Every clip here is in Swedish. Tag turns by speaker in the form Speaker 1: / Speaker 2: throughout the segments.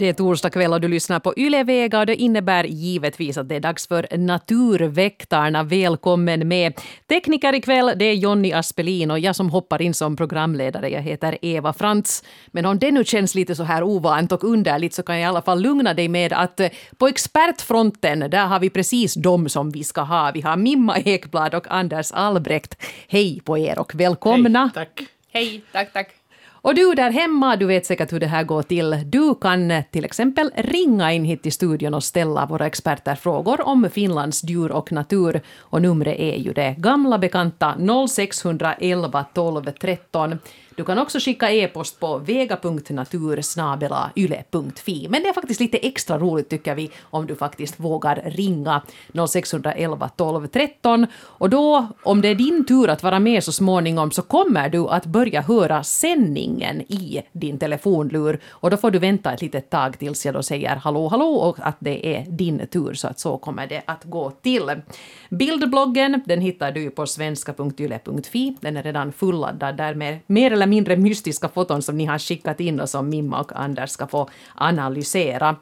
Speaker 1: Det är torsdag kväll och du lyssnar på Yle Vega och det innebär givetvis att det är dags för Naturväktarna. Välkommen med! Tekniker ikväll det är Jonny Aspelin och jag som hoppar in som programledare. Jag heter Eva Frantz. Men om det nu känns lite så här ovant och underligt så kan jag i alla fall lugna dig med att eh, på expertfronten där har vi precis dem som vi ska ha. Vi har Mimma Ekblad och Anders Albrecht. Hej på er och välkomna!
Speaker 2: Hej, tack!
Speaker 3: Hej, tack, tack.
Speaker 1: Och du där hemma, du vet säkert hur det här går till. Du kan till exempel ringa in hit till studion och ställa våra experter frågor om Finlands djur och natur. Och numret är ju det gamla bekanta 0611 12 13. Du kan också skicka e-post på vega.natursnabelayle.fi. Men det är faktiskt lite extra roligt tycker vi om du faktiskt vågar ringa 0611 12 13. Och då, om det är din tur att vara med så småningom, så kommer du att börja höra sändningen i din telefonlur. Och då får du vänta ett litet tag tills jag då säger hallå, hallå och att det är din tur, så att så kommer det att gå till. Bildbloggen, den hittar du på svenska.yle.fi. Den är redan fulladdad där med mer eller mindre mystiska foton som ni har skickat in och som Mimma och Anders ska få analysera.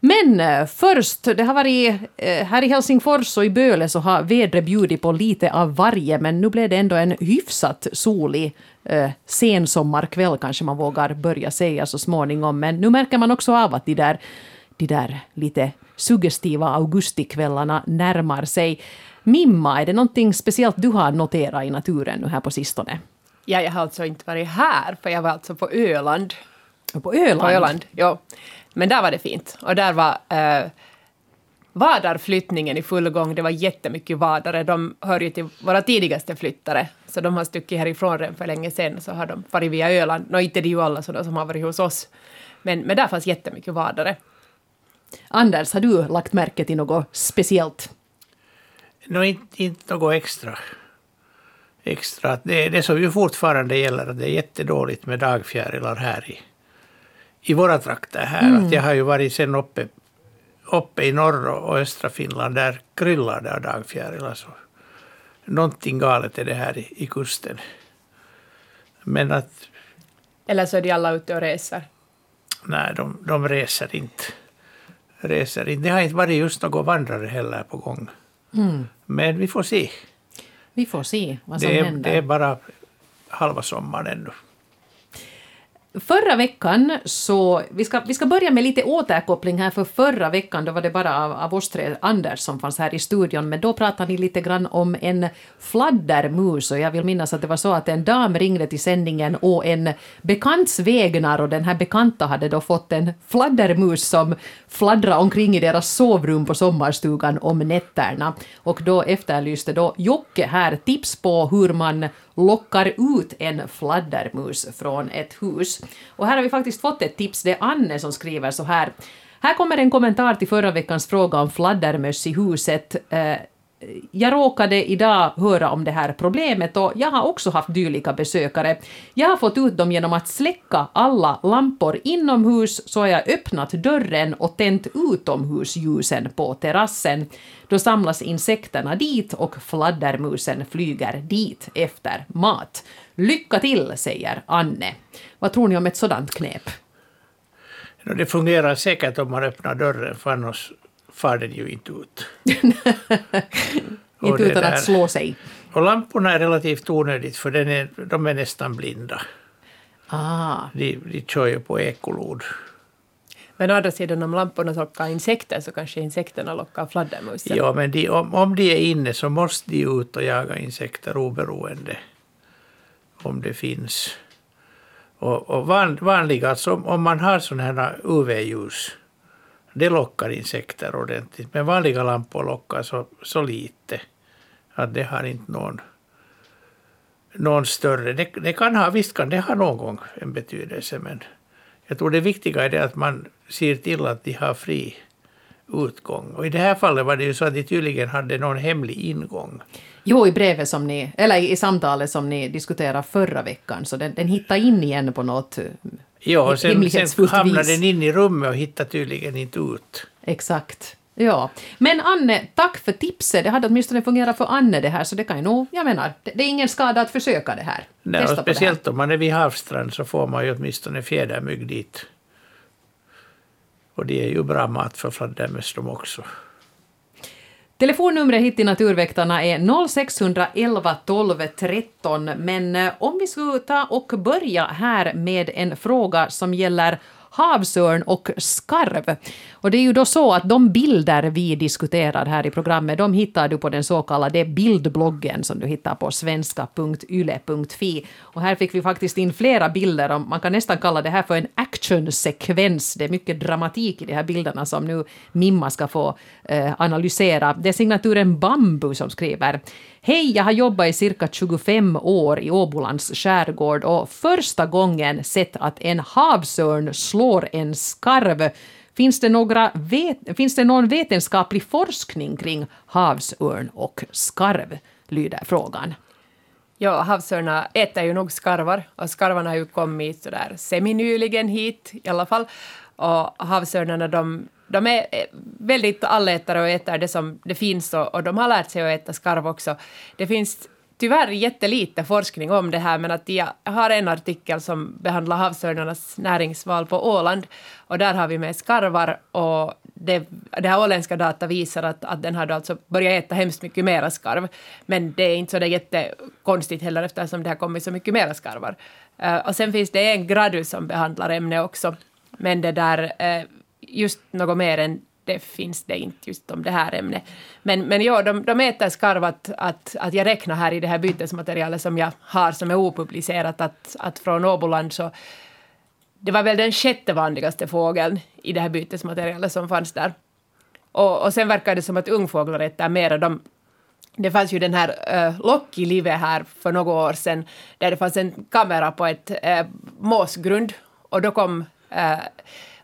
Speaker 1: Men eh, först, det har varit eh, här i Helsingfors och i Böle så har vädret bjudit på lite av varje men nu blev det ändå en hyfsat solig eh, sensommarkväll kanske man vågar börja säga så småningom. Men nu märker man också av att de där, de där lite suggestiva augustikvällarna närmar sig. Mimma, är det någonting speciellt du har noterat i naturen nu här på sistone?
Speaker 3: Ja, jag har alltså inte varit här, för jag var alltså på Öland.
Speaker 1: På Öland?
Speaker 3: På Öland, ja. Men där var det fint. Och där var eh, vadarflyttningen i full gång. Det var jättemycket vadare. De hör ju till våra tidigaste flyttare. Så de har stuckit härifrån redan för länge sedan. Så har de farit via Öland. Nå, inte det är ju alla sådana som har varit hos oss. Men, men där fanns jättemycket vadare.
Speaker 1: Anders, har du lagt märke till något speciellt?
Speaker 2: Nå, inte, inte något extra. Extra. Det, det som ju fortfarande gäller att det är jättedåligt med dagfjärilar här i, i våra trakter här.
Speaker 1: Mm.
Speaker 2: Att jag har ju varit sen uppe, uppe i norra och östra Finland, där kryllar det av dagfjärilar. Så någonting galet är det här i, i kusten. Men att,
Speaker 3: Eller så är de alla ute och reser.
Speaker 2: nej, de, de reser inte. Reser inte. Det har inte varit just några vandrare heller på gång.
Speaker 1: Mm.
Speaker 2: Men vi får se.
Speaker 1: Vi får se vad som
Speaker 2: Det är,
Speaker 1: händer.
Speaker 2: det är bara halva sommaren ännu.
Speaker 1: Förra veckan så, vi ska, vi ska börja med lite återkoppling här, för förra veckan då var det bara av, av oss tre, Anders som fanns här i studion, men då pratade ni lite grann om en fladdermus och jag vill minnas att det var så att en dam ringde till sändningen och en bekants vägnar och den här bekanta hade då fått en fladdermus som fladdrade omkring i deras sovrum på sommarstugan om nätterna. Och då efterlyste då Jocke här tips på hur man lockar ut en fladdermus från ett hus. Och här har vi faktiskt fått ett tips, det är Anne som skriver så här. Här kommer en kommentar till förra veckans fråga om fladdermöss i huset. Eh, jag råkade idag höra om det här problemet och jag har också haft dylika besökare. Jag har fått ut dem genom att släcka alla lampor inomhus så har jag öppnat dörren och tänt utomhusljusen på terrassen. Då samlas insekterna dit och fladdermusen flyger dit efter mat. Lycka till, säger Anne. Vad tror ni om ett sådant knep?
Speaker 2: Det fungerar säkert om man öppnar dörren, för annars far den ju inte ut.
Speaker 1: Inte utan
Speaker 2: där-
Speaker 1: att slå sig.
Speaker 2: Och lamporna är relativt onödigt, för den är, de är nästan blinda.
Speaker 1: Ah,
Speaker 2: De, de kör ju på ekolod.
Speaker 3: Men å andra sidan, om lamporna lockar insekter så kanske insekterna lockar fladdermusen.
Speaker 2: Ja, men de, om, om de är inne så måste de ut och jaga insekter oberoende om det finns. Och, och van, vanliga, alltså om, om man har sådana här UV-ljus, det lockar insekter ordentligt. Men vanliga lampor lockar så, så lite att det har inte någon, någon större... Det, det kan ha, visst kan det ha någon gång en betydelse, men jag tror det viktiga är det att man ser till att de har fri utgång. Och i det här fallet var det ju så att de tydligen hade någon hemlig ingång.
Speaker 1: Jo, i brevet som ni, eller i samtalet som ni diskuterade förra veckan, så den, den hittade in igen på något
Speaker 2: Ja, och sen, sen hamnade den in i rummet och hittade tydligen inte ut.
Speaker 1: Exakt. Ja. Men Anne, tack för tipset. Det hade åtminstone fungerat för Anne det här, så det kan ju nog, jag menar, det, det är ingen skada att försöka det här.
Speaker 2: Nej, och
Speaker 1: Testa det här.
Speaker 2: speciellt om man är vid havsstrand så får man ju åtminstone fjädermygg dit. Och de är ju bra mat för fladdermöss de också.
Speaker 1: Telefonnumret hit till Naturväktarna är 0611 12 13, men eh, om vi skulle ta och börja här med en fråga som gäller havsörn och skarv. Och det är ju då så att de bilder vi diskuterar här i programmet, de hittar du på den så kallade bildbloggen som du hittar på svenska.yle.fi. Och här fick vi faktiskt in flera bilder, och man kan nästan kalla det här för en actionsekvens. Det är mycket dramatik i de här bilderna som nu Mimma ska få eh, analysera. Det är signaturen Bambu som skriver Hej, jag har jobbat i cirka 25 år i Åbolands skärgård och första gången sett att en havsörn slår en skarv. Finns det, några vet, finns det någon vetenskaplig forskning kring havsörn och skarv? lyder frågan.
Speaker 3: Ja, havsörnar äter ju nog skarvar och skarvarna har ju kommit sådär seminyligen hit i alla fall. Och havsörnarna de de är eh, väldigt allätare och äter det som det finns och, och, de har lärt sig att äta skarv också. Det finns tyvärr jättelite forskning om det här men att jag har en artikel som behandlar havsörnarnas näringsval på Åland och där har vi med skarvar och det, det här åländska data visar att, att den har alltså börjat äta hemskt mycket mera skarv. Men det är inte så det jättekonstigt heller eftersom det har kommit så mycket mera skarvar. Uh, och sen finns det en gradus som behandlar ämnet också. Men det där, uh, just något mer än det finns det inte just om det här ämnet. Men, men ja, de, de äter skarv att, att, att jag räknar här i det här bytesmaterialet som jag har som är opublicerat att, att från Åboland så det var väl den sjätte vanligaste fågeln i det här bytesmaterialet som fanns där. Och, och sen verkar det som att ungfåglar äter mera. De, det fanns ju den här eh, uh, i livet här för några år sedan där det fanns en kamera på ett äh, måsgrund och då kom äh,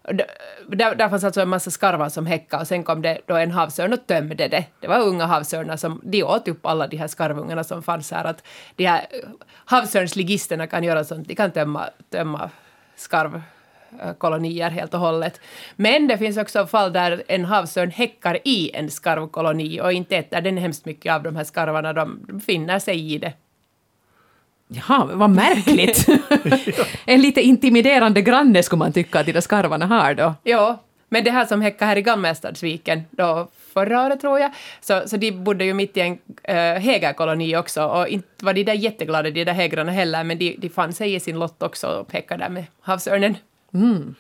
Speaker 3: där, där fanns alltså en massa skarvar som häckade och sen kom det då en havsörn och tömde det. Det var unga havsörnar som de åt upp alla de här skarvungarna som fanns här. Att de här eh, havsörnsligisterna kan göra sånt, de kan tömma, tömma skarvkolonier helt och hållet. Men det finns också fall där en havsörn häckar i en skarvkoloni och inte äter den hemskt mycket av de här skarvarna, de finner sig i det.
Speaker 1: Jaha, vad märkligt. en lite intimiderande granne skulle man tycka att de där skarvarna har då.
Speaker 3: Ja, men det här som häckade här i Gammelstadsviken då förra året tror jag, så, så de bodde ju mitt i en äh, hägerkoloni också och inte var de där jätteglada de där hägrarna heller men de, de fann sig i sin lott också och häckade där med havsörnen.
Speaker 1: Mm.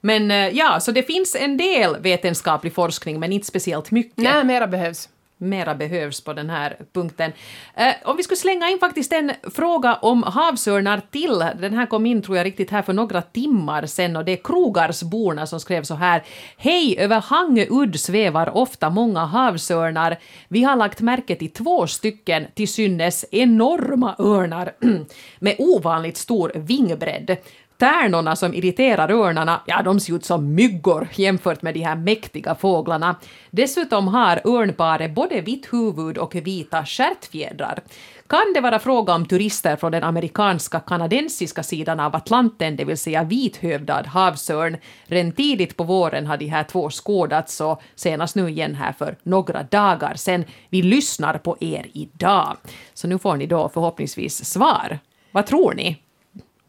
Speaker 1: Men äh, ja, så det finns en del vetenskaplig forskning men inte speciellt mycket.
Speaker 3: Nej, mera behövs
Speaker 1: mera behövs på den här punkten. Eh, om vi skulle slänga in faktiskt en fråga om havsörnar till. Den här kom in tror jag riktigt här för några timmar sedan och det är Krogarsborna som skrev så här. Hej, över Hangö udd svävar ofta många havsörnar. Vi har lagt märke till två stycken till synes enorma örnar med ovanligt stor vingbredd. Tärnorna som irriterar örnarna, ja de ser ut som myggor jämfört med de här mäktiga fåglarna. Dessutom har örnparet både vitt huvud och vita stjärtfjädrar. Kan det vara fråga om turister från den amerikanska kanadensiska sidan av Atlanten, det vill säga vithövdad havsörn? Redan tidigt på våren har de här två skådats och senast nu igen här för några dagar sedan. Vi lyssnar på er idag. Så nu får ni då förhoppningsvis svar. Vad tror ni?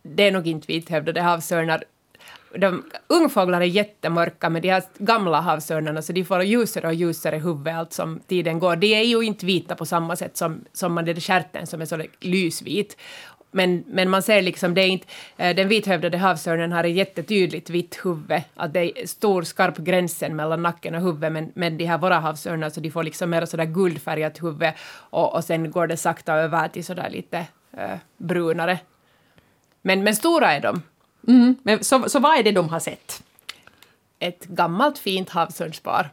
Speaker 3: Det är nog inte vithövdade havsörnar. De, ungfåglar är jättemörka, men de här gamla havsörnarna så de får ljusare och ljusare huvud allt som tiden går. De är ju inte vita på samma sätt som, som man är stjärten som är så lysvit. Men, men man ser liksom, det är inte, eh, den vithövdade havsörnen har ett jättetydligt vitt huvud, att det är stor skarp gränsen mellan nacken och huvudet, men, men de här våra havsörnar så de får liksom mer sådär guldfärgat huvud och, och sen går det sakta över till sådär lite äh, brunare men, men stora är de.
Speaker 1: Mm, men så, så vad är det de har sett?
Speaker 3: Ett gammalt fint havsörnspar.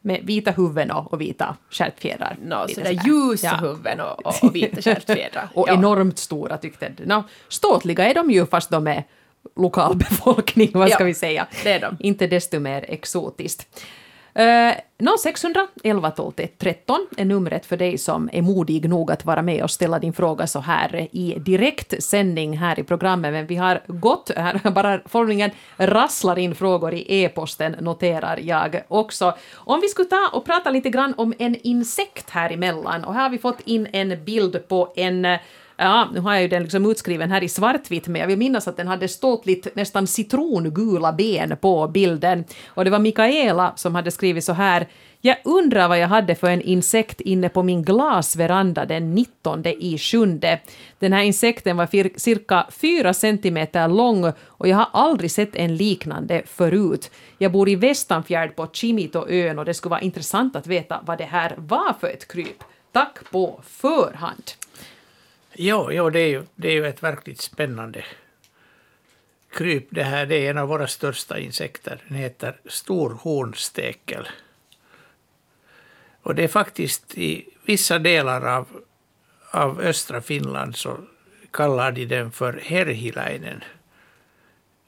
Speaker 1: Med vita huvuden och, och vita stjärtfjädrar.
Speaker 3: No, sådär ljusa ja. huvuden och, och, och vita stjärtfjädrar.
Speaker 1: och ja. enormt stora tyckte du. No, ståtliga är de ju fast de är lokalbefolkning, vad ska ja, vi säga.
Speaker 3: Det är de.
Speaker 1: Inte desto mer exotiskt. Uh, 0600 11 12 13 är numret för dig som är modig nog att vara med och ställa din fråga så här i direktsändning här i programmet. Men vi har gått, här bara formligen rasslar in frågor i e-posten noterar jag också. Om vi skulle ta och prata lite grann om en insekt här emellan och här har vi fått in en bild på en Ja, nu har jag ju den liksom utskriven här i svartvitt, men jag vill minnas att den hade ståtligt nästan citrongula ben på bilden. Och det var Mikaela som hade skrivit så här. Jag undrar vad jag hade för en insekt inne på min glasveranda den 19 i sjunde. Den här insekten var cirka 4 centimeter lång och jag har aldrig sett en liknande förut. Jag bor i Västanfjärd på Chimitoön och det skulle vara intressant att veta vad det här var för ett kryp. Tack på förhand.
Speaker 2: Jo, jo det, är ju, det är ju ett verkligt spännande kryp. Det här det är en av våra största insekter. Den heter storhornstekel. Och det är faktiskt i vissa delar av, av östra Finland så kallar de den för herhiläinen.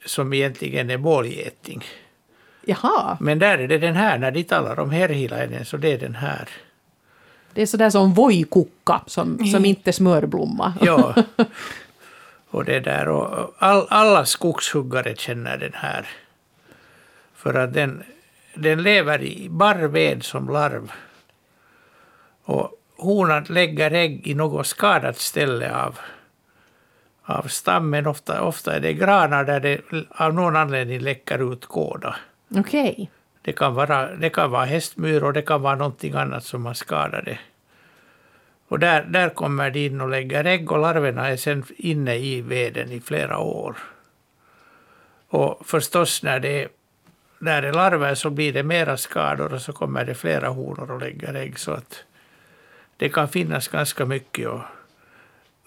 Speaker 2: Som egentligen är bålgeting.
Speaker 1: Jaha,
Speaker 2: Men där är det den här, när de talar om herhiläinen så det är den här.
Speaker 1: Det är sådär som vojkukka som, som inte smörblomma.
Speaker 2: Ja. Och det där, och all, alla skogshuggare känner den här. För att den, den lever i barr ved som larv. Och honan lägger ägg i något skadat ställe av, av stammen. Ofta, ofta är det granar där det av någon anledning läcker ut kåda.
Speaker 1: Okej.
Speaker 2: Det kan vara, det kan vara hästmyror, det kan vara någonting annat som har skadat det. Och där, där kommer de in och lägger ägg och larverna är sen inne i veden i flera år. Och förstås när det, är- när det är larver så blir det mera skador och så kommer det flera honor och lägger ägg. Så att det kan finnas ganska mycket. Och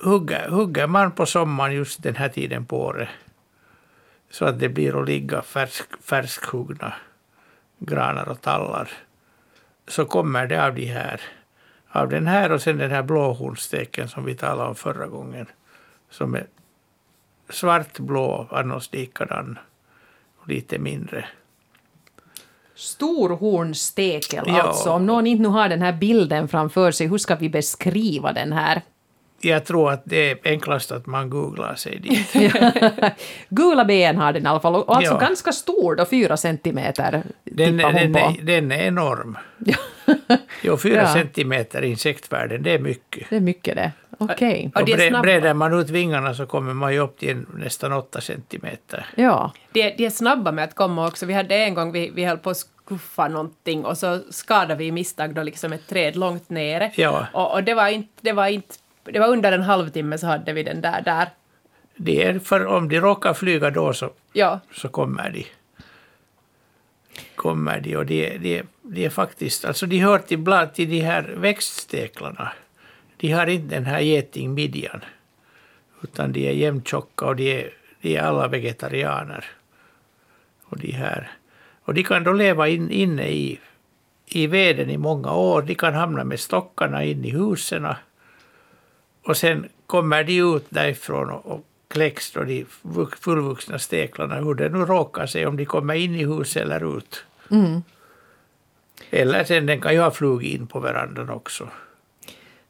Speaker 2: hugger, hugger man på sommaren just den här tiden på året så att det blir att ligga färsk, färskhuggna granar och tallar så kommer det av de här. Av den här och sen den här blåhornsteken som vi talade om förra gången. Som är svartblå, annars likadan och lite mindre.
Speaker 1: Storhornstekel
Speaker 2: Ja.
Speaker 1: alltså. Om någon inte nu har den här bilden framför sig, hur ska vi beskriva den här?
Speaker 2: Jag tror att det är enklast att man googlar sig dit.
Speaker 1: Gula ben har den i alla fall, och alltså
Speaker 2: Ja.
Speaker 1: ganska stor då, fyra centimeter
Speaker 2: Den,
Speaker 1: hon
Speaker 2: den,
Speaker 1: på.
Speaker 2: är, den är enorm. Jo, fyra
Speaker 1: Ja.
Speaker 2: centimeter i insektvärlden, det är mycket.
Speaker 1: Det är mycket det. Okej.
Speaker 3: Och
Speaker 2: Och
Speaker 3: de är
Speaker 2: bre, breder man ut vingarna så kommer man ju upp till nästan åtta centimeter.
Speaker 1: Ja.
Speaker 3: De, de är snabba med att komma också. Vi hade en gång, vi, vi höll på att skuffa någonting och så skadade vi i misstag då liksom ett träd långt nere.
Speaker 2: Ja.
Speaker 3: Och, och det var inte, det var inte, det var under en halvtimme så hade vi den där där.
Speaker 2: Det är för om de råkar flyga då så
Speaker 3: Ja,
Speaker 2: så kommer de. Kommer de och de, de, de är faktiskt, alltså de hör till, bland, till de här växtsteklarna. De har inte den här getingmidjan. Utan de är jämntjocka och de är, de är alla vegetarianer. Och de här. Och de kan då leva in, inne i, i veden i många år. De kan hamna med stockarna in i husen. Och sen kommer de ut därifrån och, och kläcks då de vux- fullvuxna steklarna, hur det nu råkar sig, om de kommer in i huset eller ut. Eller sen den kan ju ha flugit in på verandan också.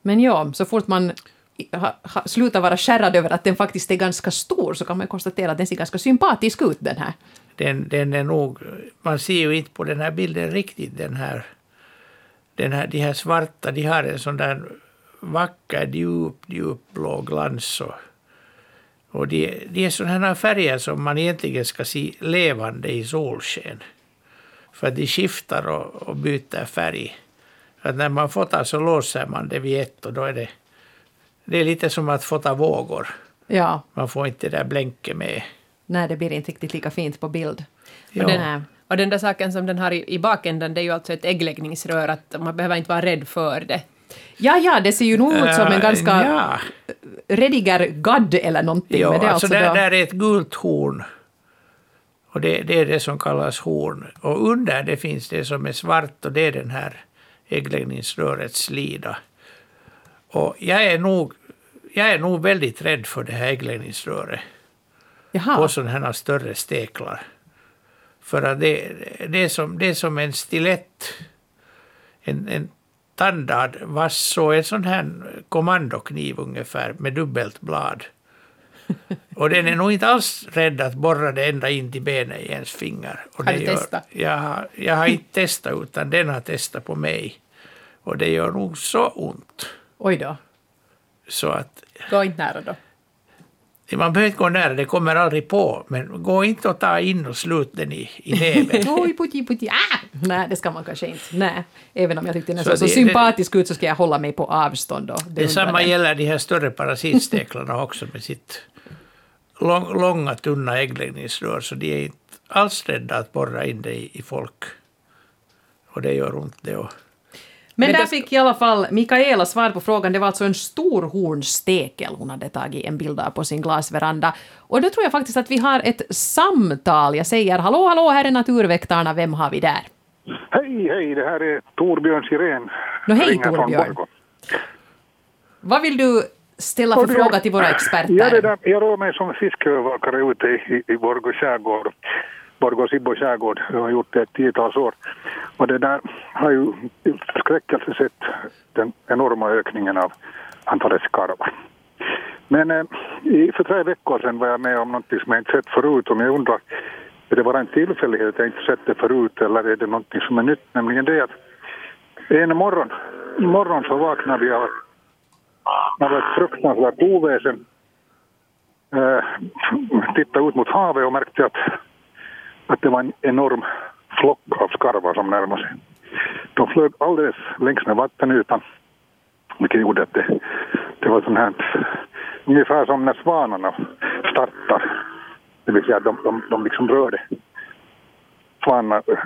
Speaker 1: Men ja, så fort man ha, ha, slutar vara skärrad över att den faktiskt är ganska stor så kan man konstatera att den ser ganska sympatisk ut den här.
Speaker 2: Den, den är nog, man ser ju inte på den här bilden riktigt den här, den här, de här svarta, de har en sån där vacker djup, djup blå glans och, och de, de är sådana här färger som man egentligen ska se levande i solsken. För de skiftar och, och byter färg. Att när man fotar så låser man det vid ett och då är det, det är lite som att fota vågor.
Speaker 1: Ja,
Speaker 2: Man får inte det där blänket med.
Speaker 1: nej det blir inte riktigt lika fint på bild.
Speaker 2: Ja.
Speaker 3: och, den, och den där saken som den har i, i bakänden det är ju alltså ett äggläggningsrör, att man behöver inte vara rädd för det.
Speaker 1: Ja, ja, det ser ju nog ut som en
Speaker 2: Äh,
Speaker 1: ganska
Speaker 2: ja.
Speaker 1: rediger gadd eller någonting.
Speaker 2: Ja,
Speaker 1: men det är
Speaker 2: alltså
Speaker 1: alltså
Speaker 2: där,
Speaker 1: då,
Speaker 2: där är ett gult horn. Och det, det är det som kallas horn. Och under det finns det som är svart och det är den här äggläggningsrörets slida. Och jag är nog, jag är nog väldigt rädd för det här äggläggningsröret
Speaker 1: Jaha,
Speaker 2: på sådana här större steklar. För att det, det, är som, det är som en stilett, en, en tandad vass och en sån här kommandokniv ungefär med dubbelt blad. Och den är nog inte alls rädd att borra det ända in till benet i ens finger. Och
Speaker 3: Har du
Speaker 2: gör-
Speaker 3: testat?
Speaker 2: Jag, jag har inte testat utan den har testat på mig. Och det gör nog så ont.
Speaker 1: oj då.
Speaker 2: Så att
Speaker 3: Gå inte nära då.
Speaker 2: Man behöver inte gå nära, det kommer aldrig på. Men gå inte och ta in och slut den i, i näven.
Speaker 1: Oj, putti, putti, ah! Nej, det ska man kanske inte. Nej. Även om jag tyckte den
Speaker 2: Så
Speaker 1: såg så
Speaker 2: det-
Speaker 1: sympatisk ut så ska jag hålla mig på avstånd. Och
Speaker 2: Det samma
Speaker 1: undrar
Speaker 2: gäller de här större parasitsteklarna också med sitt lång, långa tunna äggläggningsrör. Så de är inte alls rädda att borra in det i, i folk. Och det gör ont det. Och,
Speaker 1: Men,
Speaker 3: Men
Speaker 1: där fick i alla fall Mikaela svar på frågan. Det var alltså en stor hornstekel hon hade tagit en bild av på sin glasveranda. Och då tror jag faktiskt att vi har ett samtal. Jag säger hallå, hallå, här är Naturväktarna. Vem har vi där?
Speaker 4: Hej, hej, det här är Torbjörn Sirén.
Speaker 1: Nå, hej, Torbjörn. Vad vill du ställa för fråga till våra experter?
Speaker 4: Ja, det där, jag rör mig som fiskövervakare ute i, i, i Borgå skärgård. Borgå Sibbo skärgård. Jag har gjort det ett tiotals år. Och det där har ju till förskräckelse sett den enorma ökningen av antalet skarvar. Men eh, för tre veckor sedan var jag med om något som jag inte sett förut. Och jag undrar, är det bara en tillfällighet att jag inte sett det förut eller är det något som är nytt? Nämligen det att en morgon, morgon så vaknade vi av ett fruktansvärt oväsen. Eh, tittade ut mot havet och märkte att, att det var en enorm flock av skarvar som närmade sig. De flög alldeles längs med vattenytan, vilket gjorde att det, det var sånt här, ungefär som när svanarna startar. Det vill säga de, de, de liksom rörde. Svanarna eh,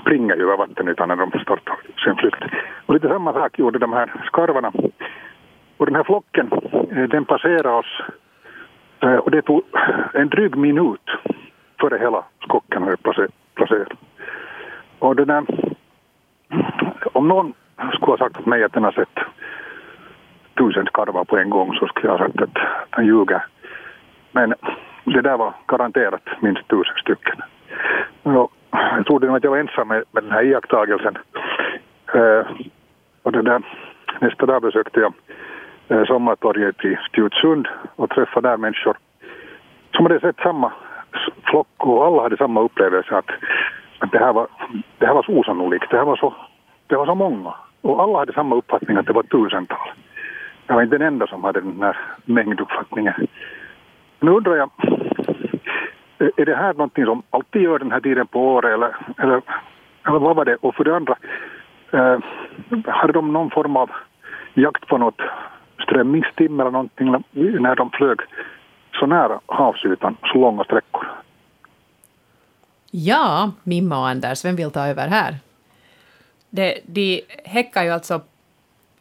Speaker 4: springer ju över vattenytan när de startar sin flykt. Och lite samma sak gjorde de här skarvarna. Och den här flocken, eh, den passerade oss eh, och det tog en dryg minut före hela skocken har jag placerat. Och det där, om någon skulle ha sagt åt mig att den har sett tusen skarvar på en gång så skulle jag ha sagt att han ljuger. Men det där var garanterat minst tusen stycken. Och jag trodde nog att jag var ensam med, med den här iakttagelsen. Eh, och det där, nästa dag besökte jag eh, sommartorget i Stjutsund och träffade där människor som hade sett samma flock och alla hade samma upplevelse att, att det, här var, det här var så osannolikt, det här var så, det var så många. Och alla hade samma uppfattning att det var tusental. Jag var inte den enda som hade den här mängduppfattningen. Nu undrar jag, är- det här någonting som alltid gör den här tiden på året eller, eller, eller vad var det? Och för det andra, eh, hade de någon form av jakt på något strömmingstim eller någonting när de flög så nära havsytan, så långa sträckor?
Speaker 1: Ja, Mimma och Anders, vem vill ta över här?
Speaker 3: Det, de häckar ju alltså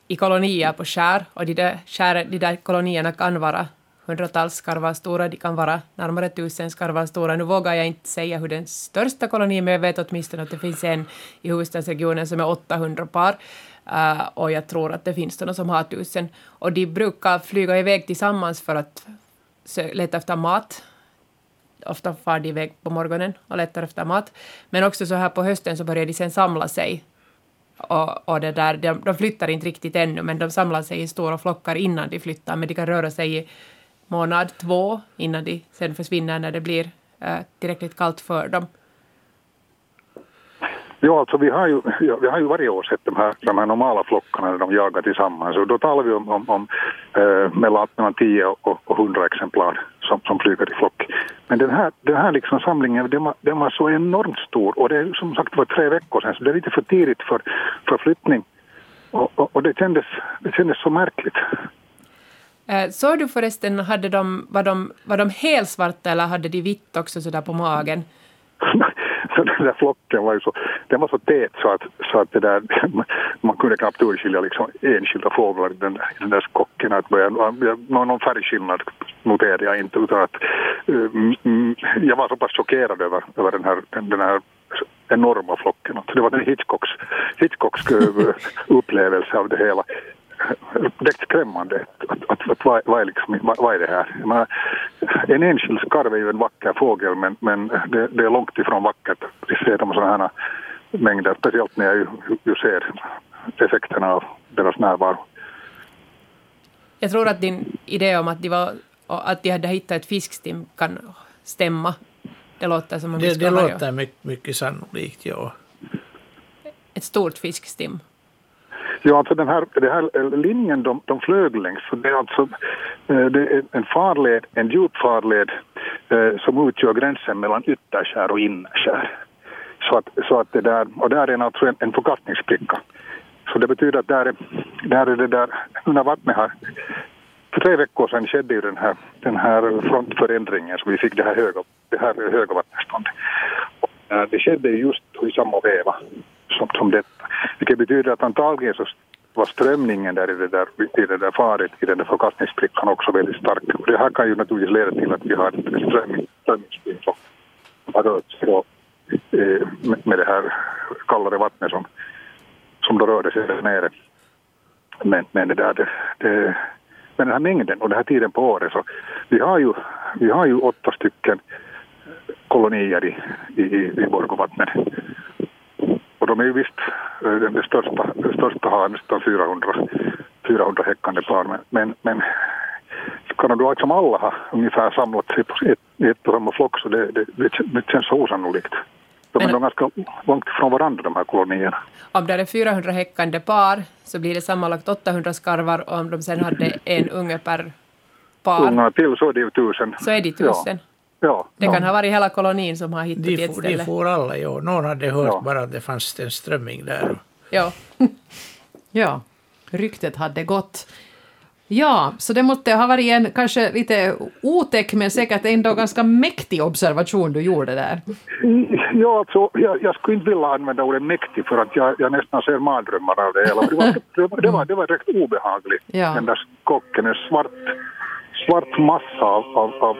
Speaker 3: i kolonier på skär och de där, skär, de där kolonierna kan vara hundratals skarvar stora, de kan vara närmare tusen skarvar stora. Nu vågar jag inte säga hur den största kolonin, men jag vet åtminstone att det finns en i huvudstadsregionen som är 800 par. Uh, och jag tror att det finns sådana som har tusen. Och de brukar flyga iväg tillsammans för att letar leta efter mat. Ofta far de iväg på morgonen och letar efter mat. Men också så här på hösten så börjar de sen samla sig och, och det där, de, de flyttar inte riktigt ännu, men de samlar sig i stora flockar innan de flyttar. Men de kan röra sig i månad, två, innan de sen försvinner när det blir eh, tillräckligt kallt för dem.
Speaker 4: Ja, alltså vi har ju, vi har ju varje år sett de här, de här normala flockarna när de jagar tillsammans. Och då talar vi om, om, om eh, mellan, mellan 10 och, och 100 exemplar som, som flyger i flock. Men den här, den här liksom samlingen den var, den var så enormt stor och det är som sagt var tre veckor sedan så det är lite för tidigt för, för flyttning. Och, och, och det, kändes, det kändes så märkligt.
Speaker 3: Eh, såg du förresten, hade de, var, de, var de helsvarta eller hade de vitt också sådär på magen?
Speaker 4: Så den där flocken var ju så, den var så tät så att, så att det där, man kunde knappt urskilja liksom enskilda fåglar i den, i den där skocken. Att börja, någon, någon färgskillnad noterade jag inte utan att mm, jag var så pass chockerad över, över den, här, den, här enorma flocken. Alltså det var en Hitchcocks, Hitchcocks upplevelse av det hela. Direkt skrämmande. Att, att, att, vad, vad, är liksom, vad, vad är det här? Jag menar, en enskild skarv är ju en vacker fågel men, men det, det är långt ifrån vackert att se dem sådana här mängder. Speciellt när jag ju, ju ser effekterna av deras närvaro.
Speaker 3: Jag tror att din idé om att de, var, att de hade hittat ett fiskstim kan stämma. Det låter som om vi
Speaker 2: Det, det låter mycket, mycket sannolikt, ja.
Speaker 3: ett stort fiskstim.
Speaker 4: Alltså, ja, alltså den här, den här eh, linjen de, de flög längs, det är alltså eh, det är en farled, en djup farled eh, som utgör gränsen mellan ytterskär och innerskär. Så att, så att det där, och där är alltså en, en förkastningsspricka. Så det betyder att där är, där är det där, när vattnet har för tre veckor sedan skedde ju den här, den här frontförändringen så vi fick det här höga, det här höga vattenståndet. Eh, det skedde just i samma veva som, som detta. Vilket betyder att antagligen så var strömningen där i det där, i det där faret, i den där förkastningssprickan också väldigt stark. Och det här kan ju naturligtvis leda till att vi har en strömning, strömningsspricka som har rört sig då, eh, med det här kallare vattnet som, som då rörde sig där nere. Men, men det där, det, det men den här mängden och den här tiden på året så vi har ju, vi har ju åtta stycken kolonier i, i, i Borgovattnet. Och de är ju visst, det största, det största har nästan 400, 400 häckande par men, men, men kan då liksom alla ha ungefär samlat sig på ett, ett och samma flock så det, det, det känns så osannolikt. De är ganska långt ifrån varandra de här kolonierna.
Speaker 3: Om det är 400 häckande par så blir det sammanlagt 800 skarvar och om de sen hade en unge per par
Speaker 4: Unga till så är det ju tusen.
Speaker 3: så är det tusen.
Speaker 4: Ja. Ja.
Speaker 3: Det kan ha varit hela kolonin som har hittat
Speaker 2: De,
Speaker 3: till ett
Speaker 2: for, de
Speaker 3: ställe.
Speaker 2: for alla, ja. Någon hade hört
Speaker 4: Ja.
Speaker 2: bara att det fanns en strömming där.
Speaker 3: Ja.
Speaker 1: Ja, ryktet hade gått. Ja, så det måste ha varit en kanske lite otäck men säkert ändå ganska mäktig observation du gjorde där.
Speaker 4: Ja, alltså, jag, jag skulle inte vilja använda ordet mäktig för att jag, jag nästan ser mardrömmar av det hela. Det var, det var, det var, det var rätt obehagligt.
Speaker 1: Ja.
Speaker 4: Den där skocken, en svart, svart massa av, av, av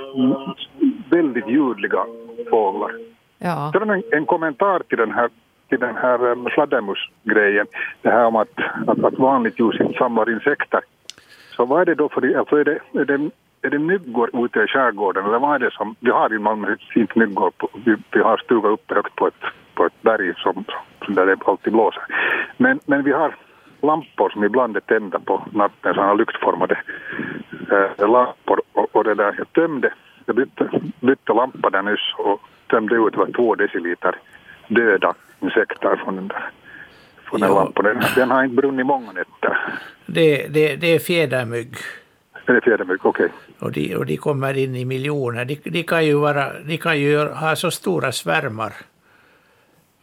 Speaker 4: väldigt ljudliga fåglar.
Speaker 1: Ja,
Speaker 4: Sedan en, en kommentar till den här till den här fladdermusgrejen, det här om att, att, att vanligt ljus inte samlar insekter. Så vad är det då för, alltså är det, är det, är det myggor ute i skärgården eller vad är det som, vi har i Malmö fint myggor, vi, vi har stuga uppe högt på ett, på ett berg som, som där det alltid blåser. Men, men vi har lampor som ibland är tända på natten, sådana lyktformade eh, lampor och, och det där, jag tömde, jag bytte, bytte lampa där nyss och tömde ut var två deciliter döda insekter från den där från den lampan. Den, den har inte brunnit många nätter.
Speaker 2: Det, det, det är fjädermygg.
Speaker 4: Är det fjädermygg? Okej.
Speaker 2: Och de, och de kommer in i miljoner. De, de kan ju, vara, de kan ju ha så stora svärmar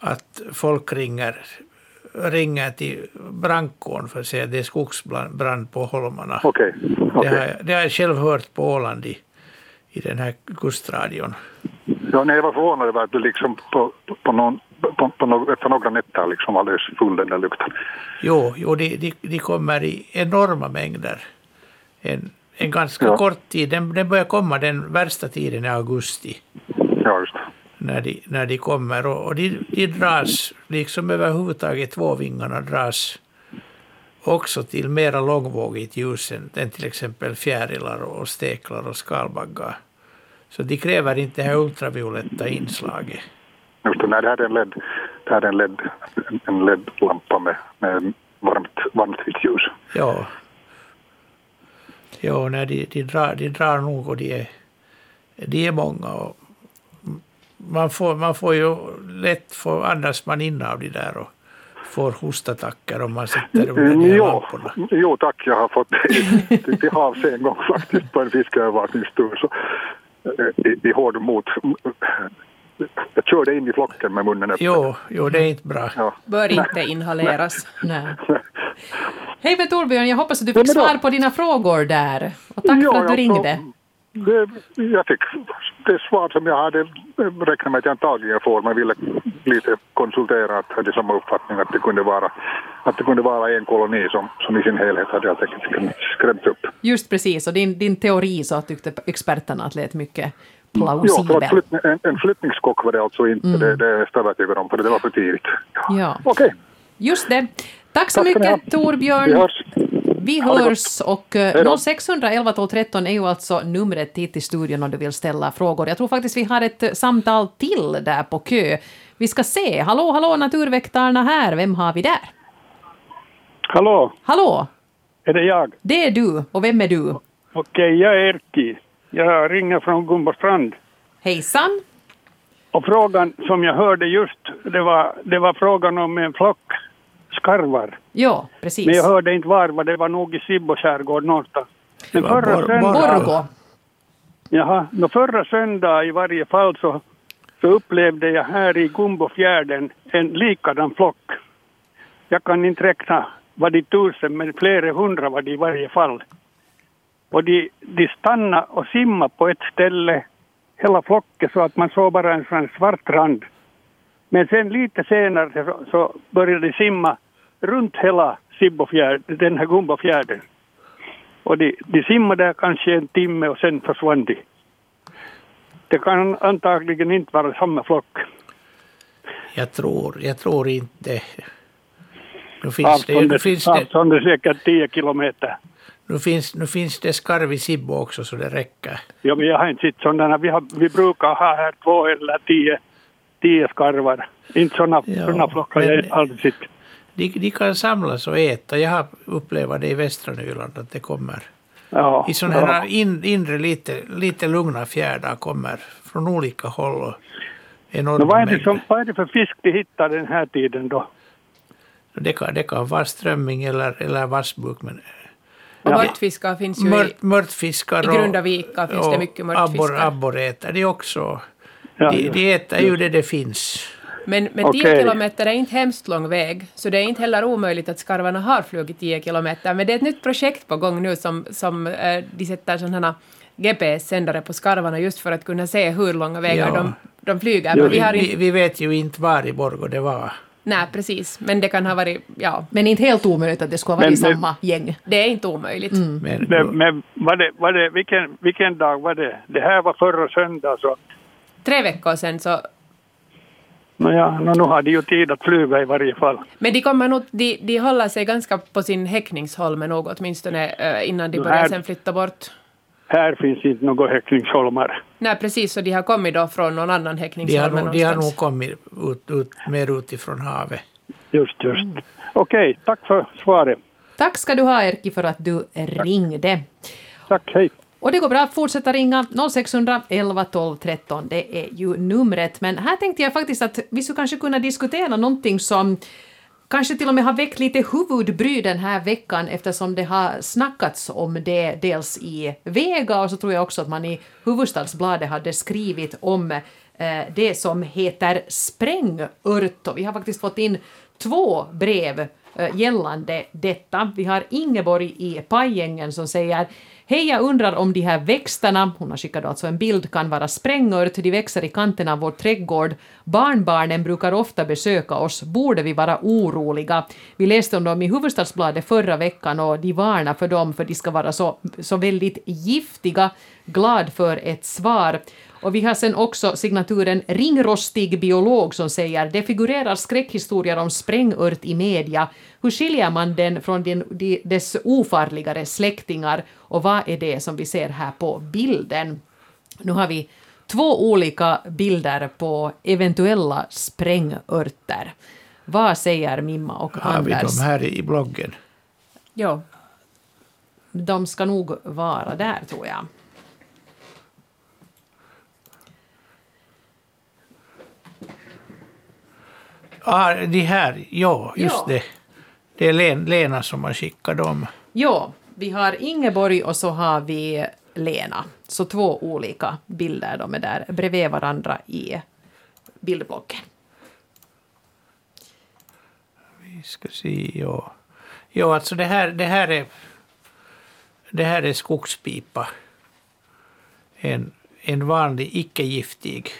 Speaker 2: att folk ringer, ringer till brandkåren för att säga att det är skogsbrand på holmarna.
Speaker 4: Okej.
Speaker 2: Det,
Speaker 4: okej.
Speaker 2: har, jag- det har jag själv hört på Åland i, i den här kustradion.
Speaker 4: Ja, nej, jag var förvånad över att du liksom på, på, någon, på, på några, efter några nätter liksom alldeles full den där lukten.
Speaker 2: Jo, jo de, de, de kommer i enorma mängder. En, en ganska
Speaker 4: Ja.
Speaker 2: kort tid. Den, den börjar komma den värsta tiden i augusti.
Speaker 4: Ja, just det.
Speaker 2: När de, när de kommer. Och, och de, de dras, liksom överhuvudtaget tvåvingarna dras också till mera långvågigt ljus än, än till exempel fjärilar och steklar och skalbaggar. Så de kräver inte det här ultravioletta inslaget.
Speaker 4: Just det, nej, det här är en LED, det här är en LED, en- LED-lampa med, med varmt, varmt vitt ljus.
Speaker 2: Ja. Ja, när de, de, drar, de drar nog och de är, de är många. Och man, får, man får ju lätt få andas man in av de där och får hostattacker om man sitter under de här
Speaker 4: Jo,
Speaker 2: lamporna.
Speaker 4: jo, tack. Jag har fått det till, havs en gång faktiskt på en fiskeövervakningstur. Så, eh, i, I hård mot... Jag körde in i flocken med munnen öppen.
Speaker 2: Jo, jo, det är inte bra.
Speaker 4: Ja.
Speaker 3: Bör inte inhaleras.
Speaker 1: nej. Hej med Torbjörn, jag hoppas att du
Speaker 4: Ja,
Speaker 1: fick svar på dina frågor där. Och tack för att du ringde.
Speaker 4: Det, jag fick det svar som jag hade räknat med att jag antagligen får, men ville lite konsultera att jag hade samma uppfattning att det kunde vara, att det kunde vara en koloni som, som i sin helhet hade helt enkelt skrämt- skrämts upp.
Speaker 1: Just precis, och din, din teori så tyckte experterna att lät mycket
Speaker 4: Jo, för
Speaker 1: plausibel.
Speaker 4: att flytt, en, en flyttningsskock var det alltså inte, det, det är jag övertygad om, för det var för tidigt.
Speaker 1: Ja.
Speaker 4: Okej,
Speaker 1: Just det. Tack så
Speaker 4: Tack
Speaker 1: mycket. Torbjörn.
Speaker 4: vi hörs.
Speaker 1: Vi hörs och eh,
Speaker 4: Hej då.
Speaker 1: 0611 12 13 är ju alltså numret hit till studion om du vill ställa frågor. Jag tror faktiskt vi har ett eh, samtal till där på kö. Vi ska se. Hallå, hallå, naturväktarna här. Vem har vi där?
Speaker 5: Hallå,
Speaker 1: Hallå,
Speaker 5: är det jag?
Speaker 1: det är du. Och vem är du?
Speaker 5: Okej, jag är Erkki. Jag ringer från Gumbostrand.
Speaker 1: Hejsan.
Speaker 5: Och frågan som jag hörde just, det var, det var frågan om en flock skarvar.
Speaker 1: Ja, precis.
Speaker 5: Men jag hörde inte var, var det var nog i Sibbo skärgård någonstans. Men förra
Speaker 2: Bor-
Speaker 5: söndagen,
Speaker 1: Borgå.
Speaker 5: jaha, nå förra söndag i varje fall så, så upplevde jag här i Gumbofjärden en likadan flock. Jag kan inte räkna vad de tusen, men flera hundra var det i varje fall. Och de, de stannade och simmade på ett ställe, hela flocken, så att man såg bara en sån svart rand. Men sen lite senare så, så började de simma runt hela Sibbofjärden, den här Gumbofjärden. Och de, de simmade där kanske en timme och sen försvann de. Det kan antagligen inte vara samma flock.
Speaker 2: Jag tror, jag tror inte. Nu finns, det, nu,
Speaker 5: Avståndet,
Speaker 2: finns det,
Speaker 5: avståndet är säkert 10 kilometer.
Speaker 2: nu, finns, nu finns det skarv i Sibbo också så det räcker.
Speaker 5: Ja, men jag har inte sett sådana. Vi, har, vi brukar ha här två eller tio, tio skarvar. Inte sådana,
Speaker 2: Ja,
Speaker 5: sådana flockar jag aldrig sett.
Speaker 2: De, de kan samlas och äta. Jag har upplevt det i västra Nyland att det kommer
Speaker 5: Ja,
Speaker 2: i sådana här
Speaker 5: ja.
Speaker 2: in, inre lite, lite lugna fjärdar kommer från olika håll. Och enorma
Speaker 5: vad, är det som, vad är det för fisk de hittar den här tiden då?
Speaker 2: det, kan, det kan vara strömming eller, eller vassbuk. Men
Speaker 3: Och
Speaker 5: Ja.
Speaker 3: mörtfiskar finns ju i,
Speaker 2: mört, mörtfiskar
Speaker 3: i Grundavika finns det mycket mörtfiskar.
Speaker 2: Abbor, äter de också.
Speaker 5: Ja,
Speaker 2: de, de äter ju det det finns.
Speaker 3: Men, men
Speaker 5: Okej.
Speaker 3: 10 kilometer är inte hemskt lång väg, så det är inte heller omöjligt att skarvarna har flugit 10 kilometer. Men det är ett nytt projekt på gång nu som, som eh, de sätter sådana GPS-sändare på skarvarna just för att kunna se hur långa vägar
Speaker 2: Ja.
Speaker 3: de, de flyger.
Speaker 5: Jo,
Speaker 3: Men vi har
Speaker 2: Vi,
Speaker 3: inte,
Speaker 2: vi vet ju inte var i Borgå det var.
Speaker 3: nej, precis. Men det kan ha varit, ja,
Speaker 1: Men inte helt omöjligt att det skulle ha varit
Speaker 5: Men- men-
Speaker 1: samma gäng.
Speaker 3: det är inte omöjligt.
Speaker 2: Men,
Speaker 5: Men, men var det, var det, vilken, vilken dag var det? Det här var förra söndag så
Speaker 3: Tre veckor sedan så
Speaker 5: Nåja, no, nu har de ju tid att flyga i varje fall.
Speaker 3: Men de, kommer nog, de, de håller sig ganska på sin häckningsholme nog åtminstone eh, innan de
Speaker 5: Det
Speaker 3: börjar sen flytta bort.
Speaker 5: Här finns inte några häckningsholmar.
Speaker 3: Nej, precis, så de har kommit då från någon annan
Speaker 2: de, har
Speaker 3: häckningsholme
Speaker 2: de har nog kommit ut, ut, mer utifrån havet.
Speaker 5: Just, just. Okej, tack för svaret.
Speaker 1: Tack ska du ha Erki för att du ringde.
Speaker 5: Tack, hej.
Speaker 1: Och det går bra att fortsätta ringa 0600 11 12 13, det är ju numret. Men här tänkte jag faktiskt att vi skulle kanske kunna diskutera någonting som kanske till och med har väckt lite huvudbry den här veckan eftersom det har snackats om det dels i Vega och så tror jag också att man i Hufvudstadsbladet hade skrivit om eh, det som heter sprängört. Och vi har faktiskt fått in två brev eh, gällande detta. Vi har Ingeborg i Pajängen som säger Hej, jag undrar om de här växterna, hon har skickat alltså en bild, kan vara sprängört. De växer i kanten av vår trädgård. Barnbarnen brukar ofta besöka oss. Borde vi vara oroliga? Vi läste om dem i Hufvudstadsbladet förra veckan och de varnar för dem för de ska vara så, så väldigt giftiga. Glad för ett svar. Och vi har sen också signaturen Ringrostig biolog som säger det figurerar skräckhistorier om sprängört i media. Hur skiljer man den från den, de, dess ofarligare släktingar och vad är det som vi ser här på bilden? Nu har vi två olika bilder på eventuella sprängörter. Vad säger Mimma och
Speaker 2: Har vi
Speaker 1: Anders?
Speaker 2: dem här i bloggen?
Speaker 3: Ja.
Speaker 1: De ska nog vara där tror jag.
Speaker 2: Ah, de här, ja, just
Speaker 1: Ja.
Speaker 2: det. Det är Len, Lena som har skickat dem.
Speaker 1: Ja, vi har Ingeborg och så har vi Lena. Så två olika bilder, de är där bredvid varandra i bildblocken.
Speaker 2: Vi ska se, ja. Ja, alltså det här, det här är... Det här är skogspipa. En, en vanlig icke-giftig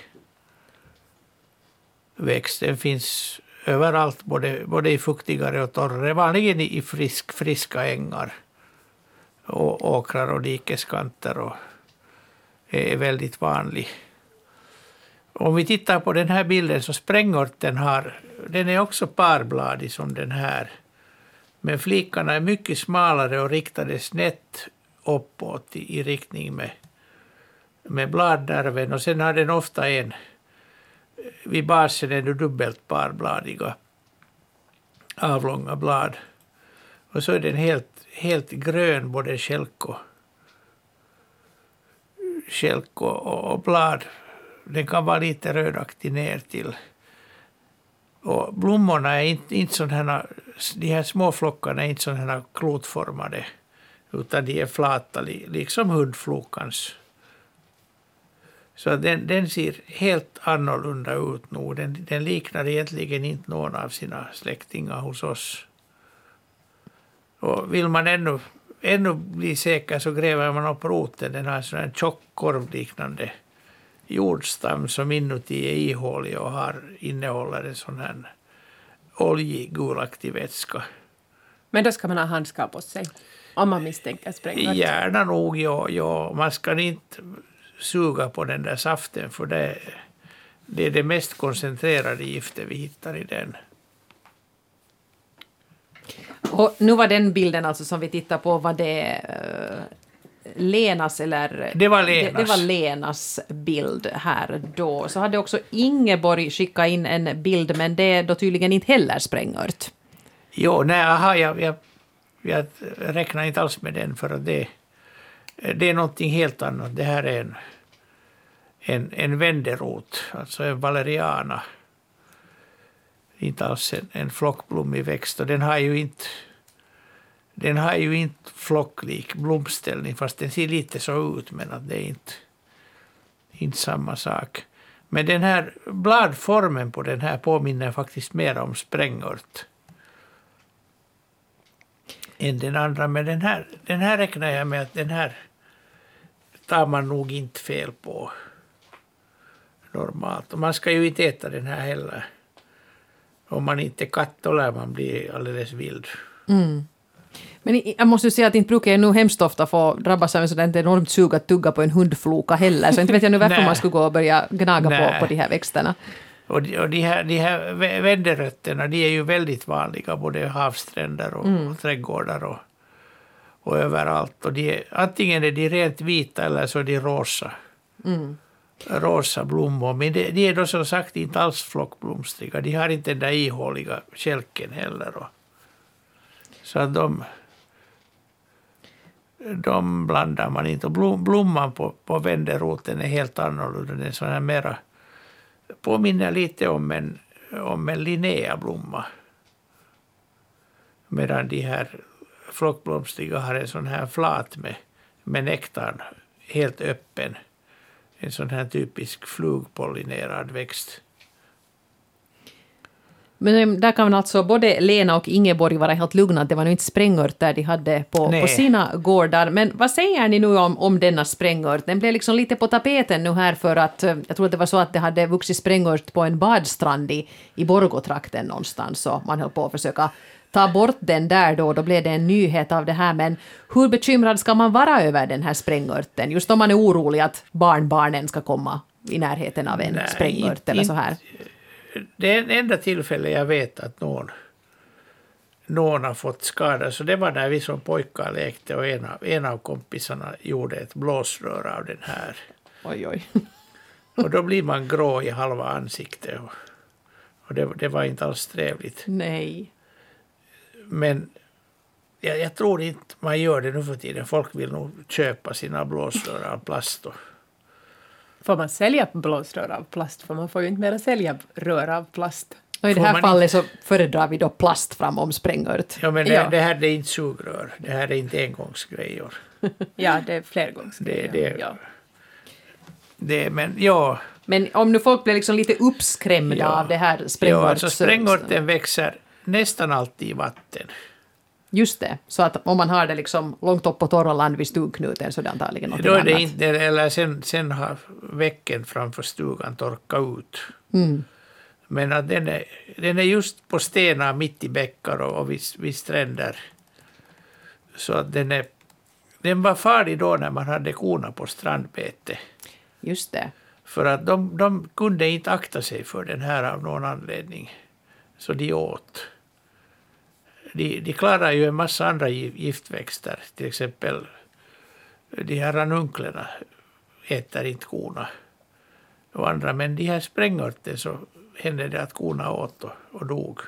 Speaker 2: växt. Den finns överallt, både, både i fuktigare och torrare. Vanligen i frisk, friska ängar. Och åkrar och dikeskanter och är väldigt vanlig. Om vi tittar på den här bilden så sprängörten har, den är också parbladig som den här. Men flikarna är mycket smalare och riktade snett uppåt i, i riktning med, med bladnerven. Och sen har den ofta en, vid basen är det dubbelt parbladiga avlånga blad. Och så är den helt, helt grön, både skälk och, skälk och, och, blad. Den kan vara lite rödaktig ner till. Och blommorna är inte, inte sådana de här små flockarna är inte sådana klotformade, utan de är flata, liksom hundflokans. Så den, den ser helt annorlunda ut nu. Den, den liknar egentligen inte någon av sina släktingar hos oss. Och vill man ännu, ännu bli säker så gräver man upp roten. Den har en sån här tjock korvliknande jordstam som inuti är ihålig och har, innehåller en sån här oljig gulaktig vätska.
Speaker 3: Men då ska man ha handskar på sig. Om man misstänker sprängört.
Speaker 2: Gärna nog, ja, ja. Man ska inte suga på den där saften för det, det är det mest koncentrerade giftet vi hittar i den.
Speaker 1: Och nu var den bilden alltså som vi tittar på, var det eh, Lenas eller...
Speaker 2: Det var
Speaker 1: Det, det
Speaker 2: Lenas.
Speaker 1: var Lenas bild här då. Så hade också Ingeborg skickat in en bild, men det är då tydligen inte heller sprängört.
Speaker 2: Jo, nej, aha, jag, jag, jag räknar inte alls med den för att det, det är någonting helt annat. Det här är en, en, en vänderot, alltså en valeriana. Inte alls en, en flockblommig växt och den har ju inte den har ju inte flocklik blomställning fast den ser lite så ut men att det är inte, inte samma sak. Men den här bladformen på den här påminner faktiskt mer om sprängört än den andra. Men den här, den här räknar jag med att den här tar man nog inte fel på normalt. Och man ska ju inte äta den här heller. Om man inte är katt då lär man bli alldeles vild.
Speaker 1: Men i- jag måste ju säga att inte brukar jag nu hemskt ofta få drabbas av en sådant enormt sug att tugga på en hundfloka heller, så inte vet jag nu varför man skulle gå och börja gnaga på, på de här växterna.
Speaker 2: Och de, och de här, de här vä- vänderötterna de är ju väldigt vanliga både havsstränder och, och trädgårdar och, och överallt. Och de antingen är de rent vita eller så är de rosa. Rosa blommor. Men de, de är då som sagt inte alls flockblomstriga. De har inte den där ihåliga kälken heller. Och, så att de, de blandar man inte. Och blom, blomman på, på vänderoten är helt annorlunda. Den är sån här mera påminner lite om en, om en Linnea-blomma. Medan de här flockblomstriga har en sån här flat med, med nektarn helt öppen. En sån här typisk flugpollinerad växt.
Speaker 1: Men äm, där kan alltså både Lena och Ingeborg vara helt lugna att det var nog inte sprängörter de hade på,
Speaker 2: Nej.
Speaker 1: på sina gårdar. Men vad säger ni nu om, om denna sprängört? Den blev liksom lite på tapeten nu här för att eh, jag tror att det var så att det hade vuxit sprängört på en badstrand i, i Borgotrakten någonstans så man höll på att försöka ta bort den där då, då blev det en nyhet av det här. Men hur bekymrad ska man vara över den här sprängörten? Just om man är orolig att barnbarnen ska komma i närheten av en
Speaker 2: Nej,
Speaker 1: sprängört
Speaker 2: inte-
Speaker 1: eller så här.
Speaker 2: Det är det enda tillfälle jag vet att någon, någon har fått skada. Så det var när vi som pojkar lekte och en av, en av kompisarna gjorde ett blåsrör av den här.
Speaker 1: Oj, oj.
Speaker 2: Och då blir man grå i halva ansiktet. Och, och det, det var inte alls trevligt.
Speaker 1: Nej.
Speaker 2: Men jag, jag tror inte man gör det nu för tiden. Folk vill nog köpa sina blåsrör av plast. Och,
Speaker 3: Får man sälja blåsrör av plast? För man får ju inte mera sälja rör av plast.
Speaker 1: Och I det här fallet så föredrar vi då plast framom sprängört.
Speaker 2: ja, men det,
Speaker 3: Ja.
Speaker 2: det här det är inte sugrör. Det här är inte engångsgrejor.
Speaker 3: Ja, det är flergångsgrejer.
Speaker 2: Det- det-
Speaker 3: Ja.
Speaker 2: Det, men ja,
Speaker 1: Men om nu folk blir liksom lite uppskrämda
Speaker 2: Ja.
Speaker 1: av det här
Speaker 2: ja
Speaker 1: sprängört...
Speaker 2: alltså sprängörten växer nästan alltid i vatten.
Speaker 1: Just det, så att om man har det liksom långt upp på torra land vid stugknuten så är det antagligen något
Speaker 2: Då är det
Speaker 1: annat.
Speaker 2: inte, eller sen, sen har väcken framför stugan torkat ut.
Speaker 1: Mm.
Speaker 2: Men att den, är, den är just på stenar mitt i bäckar och, och vid, vid stränder. Så att den, är, den var farlig då när man hade korna på strandbete.
Speaker 1: Just det.
Speaker 2: För att de, de kunde inte akta sig för den här av någon anledning. Så de åt. De, de klarar ju en massa andra gi- giftväxter. Till exempel de här ranunklerna äter inte korna. Och andra, men de här sprängörten så hände det att korna åt och, och dog.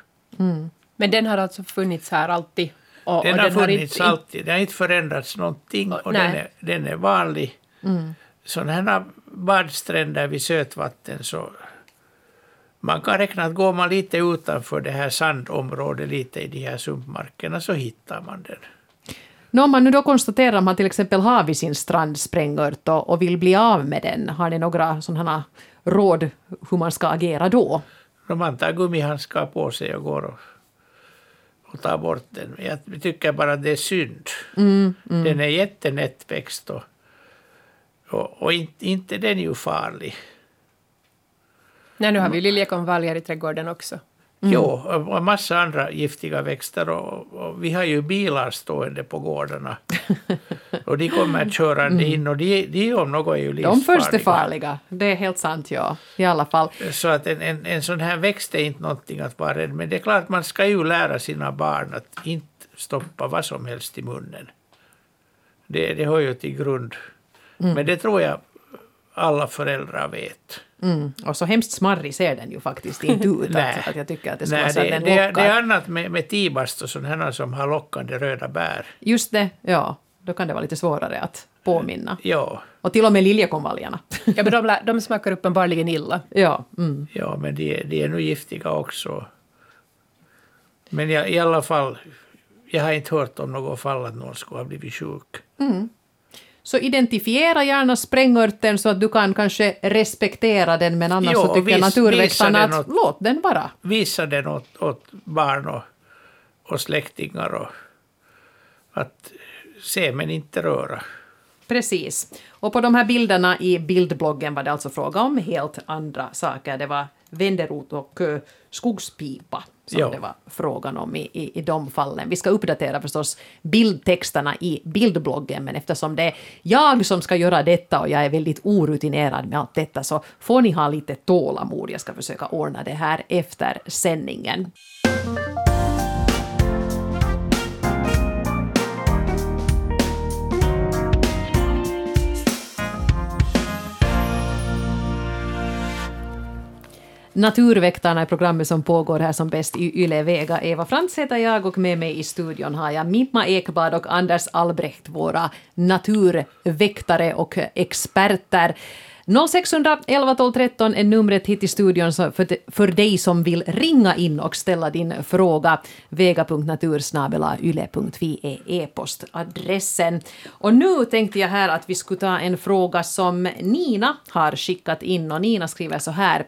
Speaker 3: Men den har alltså funnits här alltid? Och,
Speaker 2: Den
Speaker 3: och
Speaker 2: har funnits
Speaker 3: inte,
Speaker 2: alltid. Den har inte förändrats någonting.
Speaker 3: Och-
Speaker 2: Och den är, den är vanlig. Sådana här badstränder vid sötvatten så man kan räkna att går man lite utanför det här sandområdet, lite i de här sumpmarkerna, så hittar man den.
Speaker 1: Om man nu då konstaterar att man till exempel har vid sin strand sprängört och, och vill bli av med den, har ni några sådana råd hur man ska agera då?
Speaker 2: Om man tar gummihandskar på sig och går och, och tar bort den. Jag tycker bara att det är synd.
Speaker 1: Mm, mm.
Speaker 2: Den är jättenättväxt och, och, och inte, inte den är ju farlig.
Speaker 3: Nej, nu har vi liljekonvaljer i trädgården också.
Speaker 2: Mm. Jo, och en massa andra giftiga växter. Och, och, vi har ju bilar stående på gårdarna. och de kommer körande in och de, de om något är ju livsfarliga.
Speaker 1: De först är farliga, det är helt sant, ja. I alla fall.
Speaker 2: Så att en, en, en sån här växt är inte någonting att vara rädd Men det är klart, man ska ju lära sina barn att inte stoppa vad som helst i munnen. Det, det hör ju till grund. Mm. Men det tror jag alla föräldrar vet.
Speaker 1: Mm. Och så hemskt smarrig ser den ju faktiskt inte ut. att, att jag tycker att det ska
Speaker 2: Nej,
Speaker 1: vara så
Speaker 2: det,
Speaker 1: att den
Speaker 2: det,
Speaker 1: lockar.
Speaker 2: det är annat med, med tibast och sådana som har lockande röda bär.
Speaker 1: Just det, ja. Då kan det vara lite svårare att påminna.
Speaker 2: Ja,
Speaker 1: Och till och med liljekonvaljerna.
Speaker 3: Ja, men de, de smakar uppenbarligen illa.
Speaker 1: ja. Mm.
Speaker 2: ja men de, de är nog giftiga också. Men jag, i alla fall, jag har inte hört om något fall att någon skulle ha blivit sjuk.
Speaker 1: Så identifiera gärna sprängörten så att du kan kanske respektera den, men annars
Speaker 2: Jo,
Speaker 1: så tycker
Speaker 2: vis-
Speaker 1: naturväktarna att
Speaker 2: den
Speaker 1: låt den vara.
Speaker 2: Visa den åt, åt barn och, och släktingar och att se men inte röra.
Speaker 1: Precis. Och på de här bilderna i bildbloggen var det alltså fråga om helt andra saker. Det var vänderot och eh, skogspipa som
Speaker 2: Ja.
Speaker 1: det var frågan om i, i, i de fallen. Vi ska uppdatera förstås bildtexterna i bildbloggen, men eftersom det är jag som ska göra detta och jag är väldigt orutinerad med allt detta så får ni ha lite tålamod. Jag ska försöka ordna det här efter sändningen. Naturväktarna är programmet som pågår här som bäst i Yle Vega. Eva Frantz heter jag och med mig i studion har jag Mimma Ekblad och Anders Albrecht, våra naturväktare och experter. 0611 12 13 är numret hit till studion för, för dig som vill ringa in och ställa din fråga. vega.natursnabelayle.fi är e-postadressen. Och nu tänkte jag här att vi skulle ta en fråga som Nina har skickat in och Nina skriver så här.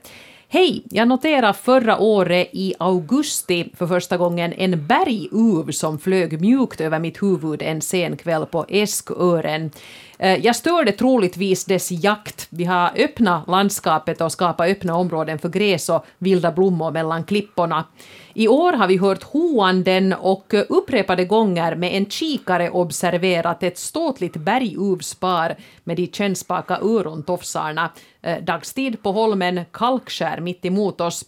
Speaker 1: Hej! Jag noterade förra året i augusti för första gången en berguv som flög mjukt över mitt huvud en sen kväll på Eskören. Eh, jag störde troligtvis dess jakt. Vi har öppnat landskapet och skapat öppna områden för gräs och vilda blommor mellan klipporna. I år har vi hört hoanden och upprepade gånger med en kikare observerat ett ståtligt berguvspar med de kännspaka örontofsarna eh, dagstid på holmen Kalkskär mitt emot oss.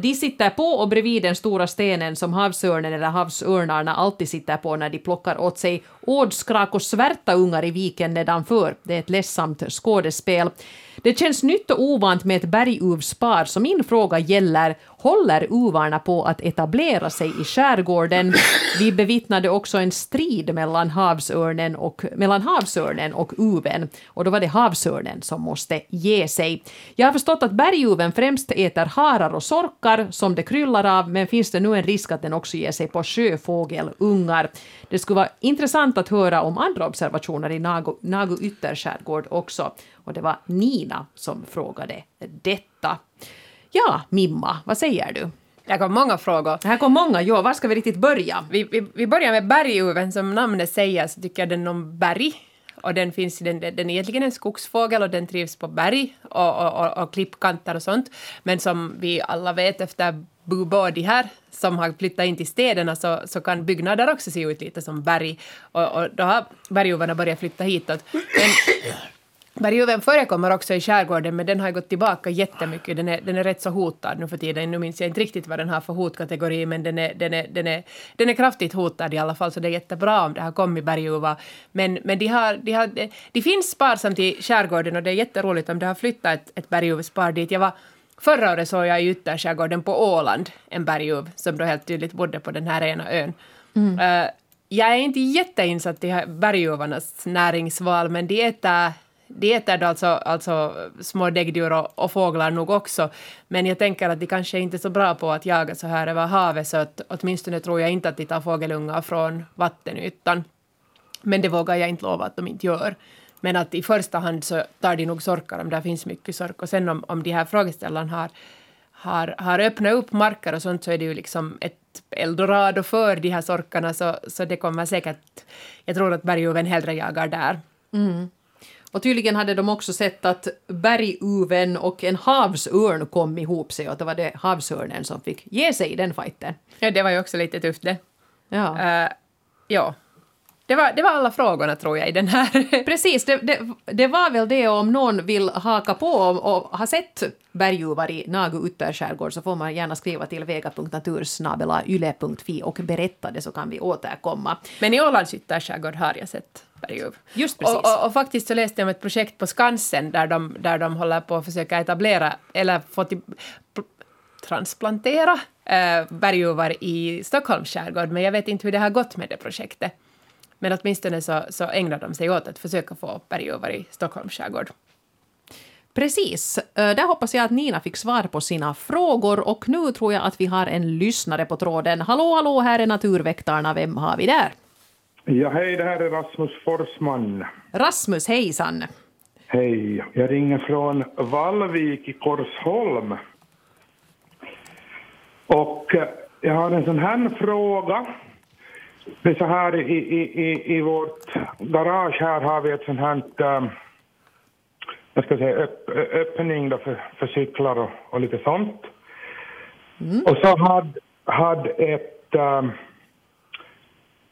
Speaker 1: De sitter på och bredvid den stora stenen som havsörnen eller havsörnarna alltid sitter på när de plockar åt sig ådskrak och svärta ungar i viken nedanför. Det är ett ledsamt skådespel. Det känns nytt och ovant med ett berguvspar, så min fråga gäller Håller uvarna på att etablera sig i skärgården? Vi bevittnade också en strid mellan havsörnen och, mellan havsörnen och uven och då var det havsörnen som måste ge sig. Jag har förstått att berguven främst äter harar och sorkar som det kryllar av, men finns det nu en risk att den också ger sig på sjöfågelungar? Det skulle vara intressant att höra om andra observationer i Nago, Nago ytterskärgård också. Och det var Nina som frågade detta. Ja, Mimma, vad säger du?
Speaker 3: Det kom många frågor.
Speaker 1: Här kom många, ja, var ska vi riktigt börja?
Speaker 3: Vi, vi, vi börjar med berguven. Som namnet säger så tycker jag den om berg. Och den, finns, den, den är egentligen en skogsfågel och den trivs på berg och, och, och, och klippkanter och sånt. Men som vi alla vet efter Bubodi här som har flyttat in till städerna så, så kan byggnader också se ut lite som berg. Och, och då har berguvarna börjat flytta hitåt. Men, Berguven förekommer också i skärgården men den har gått tillbaka jättemycket. Den är, den är rätt så hotad nu för tiden. Nu minns jag inte riktigt vad den har för hotkategori men den är, den är, den är, den är kraftigt hotad i alla fall så det är jättebra om det har kommit berguvar. Men, men de, har, de, har, de, de finns sparsamt i skärgården och det är jätteroligt om det har flyttat ett, ett berguvspar dit. Jag var, förra året såg jag i ytterskärgården på Åland en berguv som då helt tydligt bodde på den här ena ön. Uh, jag är inte jätteinsatt i berguvarnas näringsval men de äter de äter då alltså, alltså små däggdjur och, och, fåglar nog också. Men jag tänker att de kanske inte är så bra på att jaga så här över havet så att åtminstone tror jag inte att de tar fågelungar från vattenytan. Men det vågar jag inte lova att de inte gör. Men att i första hand så tar de nog sorkar om det finns mycket sork. Och sen om, om de här frågeställarna har, har, har öppnat upp marker och sånt så är det ju liksom ett eldorado för de här sorkarna så, så det kommer säkert... Jag tror att berguven hellre jagar där.
Speaker 1: Mm. Och tydligen hade de också sett att berguven och en havsörn kom ihop sig och det var det havsörnen som fick ge sig i den fighten.
Speaker 3: Ja, det var ju också lite tufft det.
Speaker 1: Ja.
Speaker 3: Uh, ja. Det var, det var alla frågorna tror jag i den här.
Speaker 1: Precis, det, det, det, var väl det om någon vill haka på och, och har sett berguvar i Nagu ytterskärgård så får man gärna skriva till vega.natursnabelayle.fi och berätta det så kan vi återkomma.
Speaker 3: Men i Ålands ytterskärgård har jag sett berguv.
Speaker 1: Just precis.
Speaker 3: Och, och, och, faktiskt så läste jag om ett projekt på Skansen där de, där de håller på att försöka etablera eller få till, transplantera äh, berguvar i Stockholms skärgård men jag vet inte hur det har gått med det projektet. Men åtminstone så, så ägnar de sig åt att försöka få berguvar i Stockholms skärgård.
Speaker 1: Precis. Där hoppas jag att Nina fick svar på sina frågor och nu tror jag att vi har en lyssnare på tråden. Hallå, hallå, här är Naturväktarna. Vem har vi där?
Speaker 6: Ja, hej, det här är Rasmus Forsman.
Speaker 1: Rasmus, hejsan.
Speaker 6: Hej, jag ringer från Vallvik i Korsholm. Och jag har en sån här fråga det är så här i, i, i, i vårt garage här har vi ett sånt här um, jag ska säga, öpp, öppning då för, för cyklar och, och lite sånt. Mm. Och så hade, hade ett um,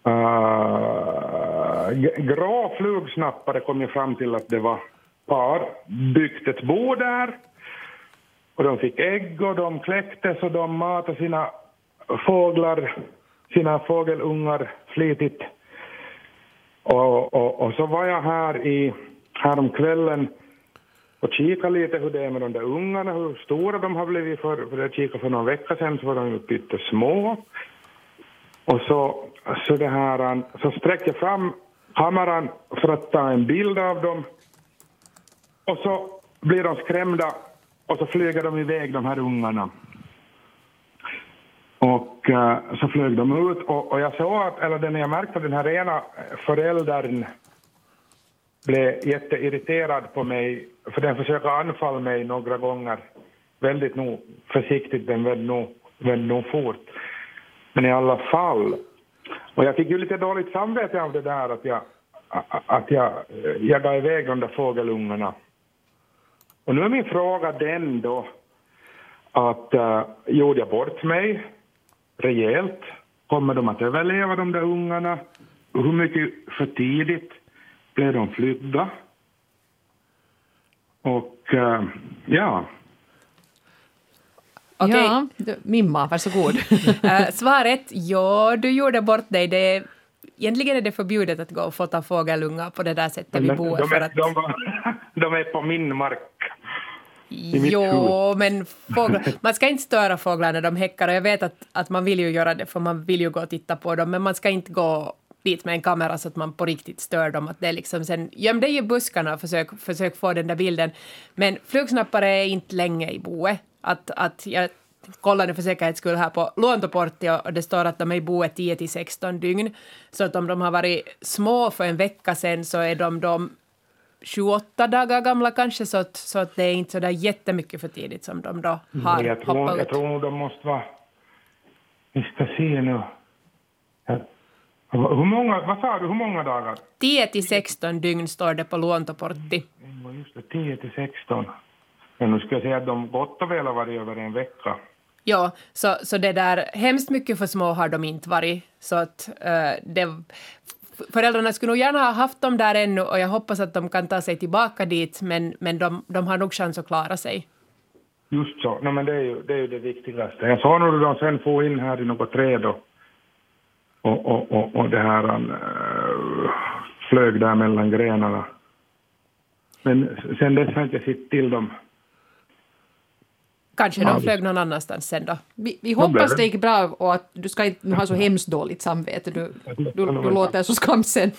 Speaker 6: uh, grå flugsnappare kom jag fram till att det var par byggt ett bo där. Och de fick ägg och de kläcktes och de matade sina fåglar sina fågelungar flitigt. Och, och, och, så var jag här i, häromkvällen och kikade lite hur det är med de där ungarna, hur stora de har blivit. För, för jag kikade för någon vecka sedan så var de ju pyttesmå. Och så, så, det här, um, så sträckte jag fram kameran för att ta en bild av dem. Och så blir de skrämda och så flyger de iväg, de här ungarna. Och eh, så flög de ut och, och jag såg att, eller när jag märkte att den här ena föräldern blev jätteirriterad på mig, för den försöker anfalla mig några gånger. Väldigt nog försiktigt, den vände nog, vände nog fort. Men i alla fall. Och jag fick ju lite dåligt samvete av det där att jag, att jag eh, jagade iväg de där fågelungarna. Och nu är min fråga den då att uh, gjorde jag bort mig rejält? Kommer de att överleva, de där ungarna? Hur mycket för tidigt blev de flydda? Och uh, ja...
Speaker 1: Okej, ja, Mimma, varsågod.
Speaker 3: uh, svaret, ja, du gjorde bort dig. Det, egentligen är det förbjudet att gå och fota fågelungar på det där sättet vi bor.
Speaker 6: De, är, att... de, de är på min mark.
Speaker 3: Jo, men fåglar, man ska inte störa fåglar när de häckar och jag vet att, att man vill ju göra det för man vill ju gå och titta på dem men man ska inte gå dit med en kamera så att man på riktigt stör dem. Att det är liksom sen, göm dig i buskarna och försök, försök få den där bilden. Men flugsnappare är inte länge i boet. Att, att jag kollade för säkerhets skull här på Luontoportti och det står att de är i boet 10 till 16 dygn. Så att om de har varit små för en vecka sedan så är de, de 28 dagar gamla kanske, så att, så att det är inte så där jättemycket för tidigt som de då har
Speaker 6: jag tror,
Speaker 3: hoppat ut.
Speaker 6: Jag tror nog de måste vara... Vi ska se nu. Hur många, vad sa du, hur många dagar?
Speaker 3: 10 till 16 dygn står det på Luontoportti.
Speaker 6: Just det, 10 till 16. Men nu ska jag säga att de gott och väl har varit över en vecka.
Speaker 3: Ja, så, så det där, hemskt mycket för små har de inte varit. Så att uh, det, föräldrarna skulle nog gärna ha haft dem där ännu och jag hoppas att de kan ta sig tillbaka dit men, men de, de har nog chans att klara sig.
Speaker 6: Just så, no, men det är, ju, det är ju det viktigaste. Jag sa nog de sen få in här i något träd och, och, och, och, och det här äh, flög där mellan grenarna. Men sen dess har jag inte sett till dem.
Speaker 3: Kanske de flög någon annanstans sen då.
Speaker 1: Vi, vi hoppas det gick bra och att du ska inte ha så hemskt dåligt samvete. Du, du, du låter så skamsen.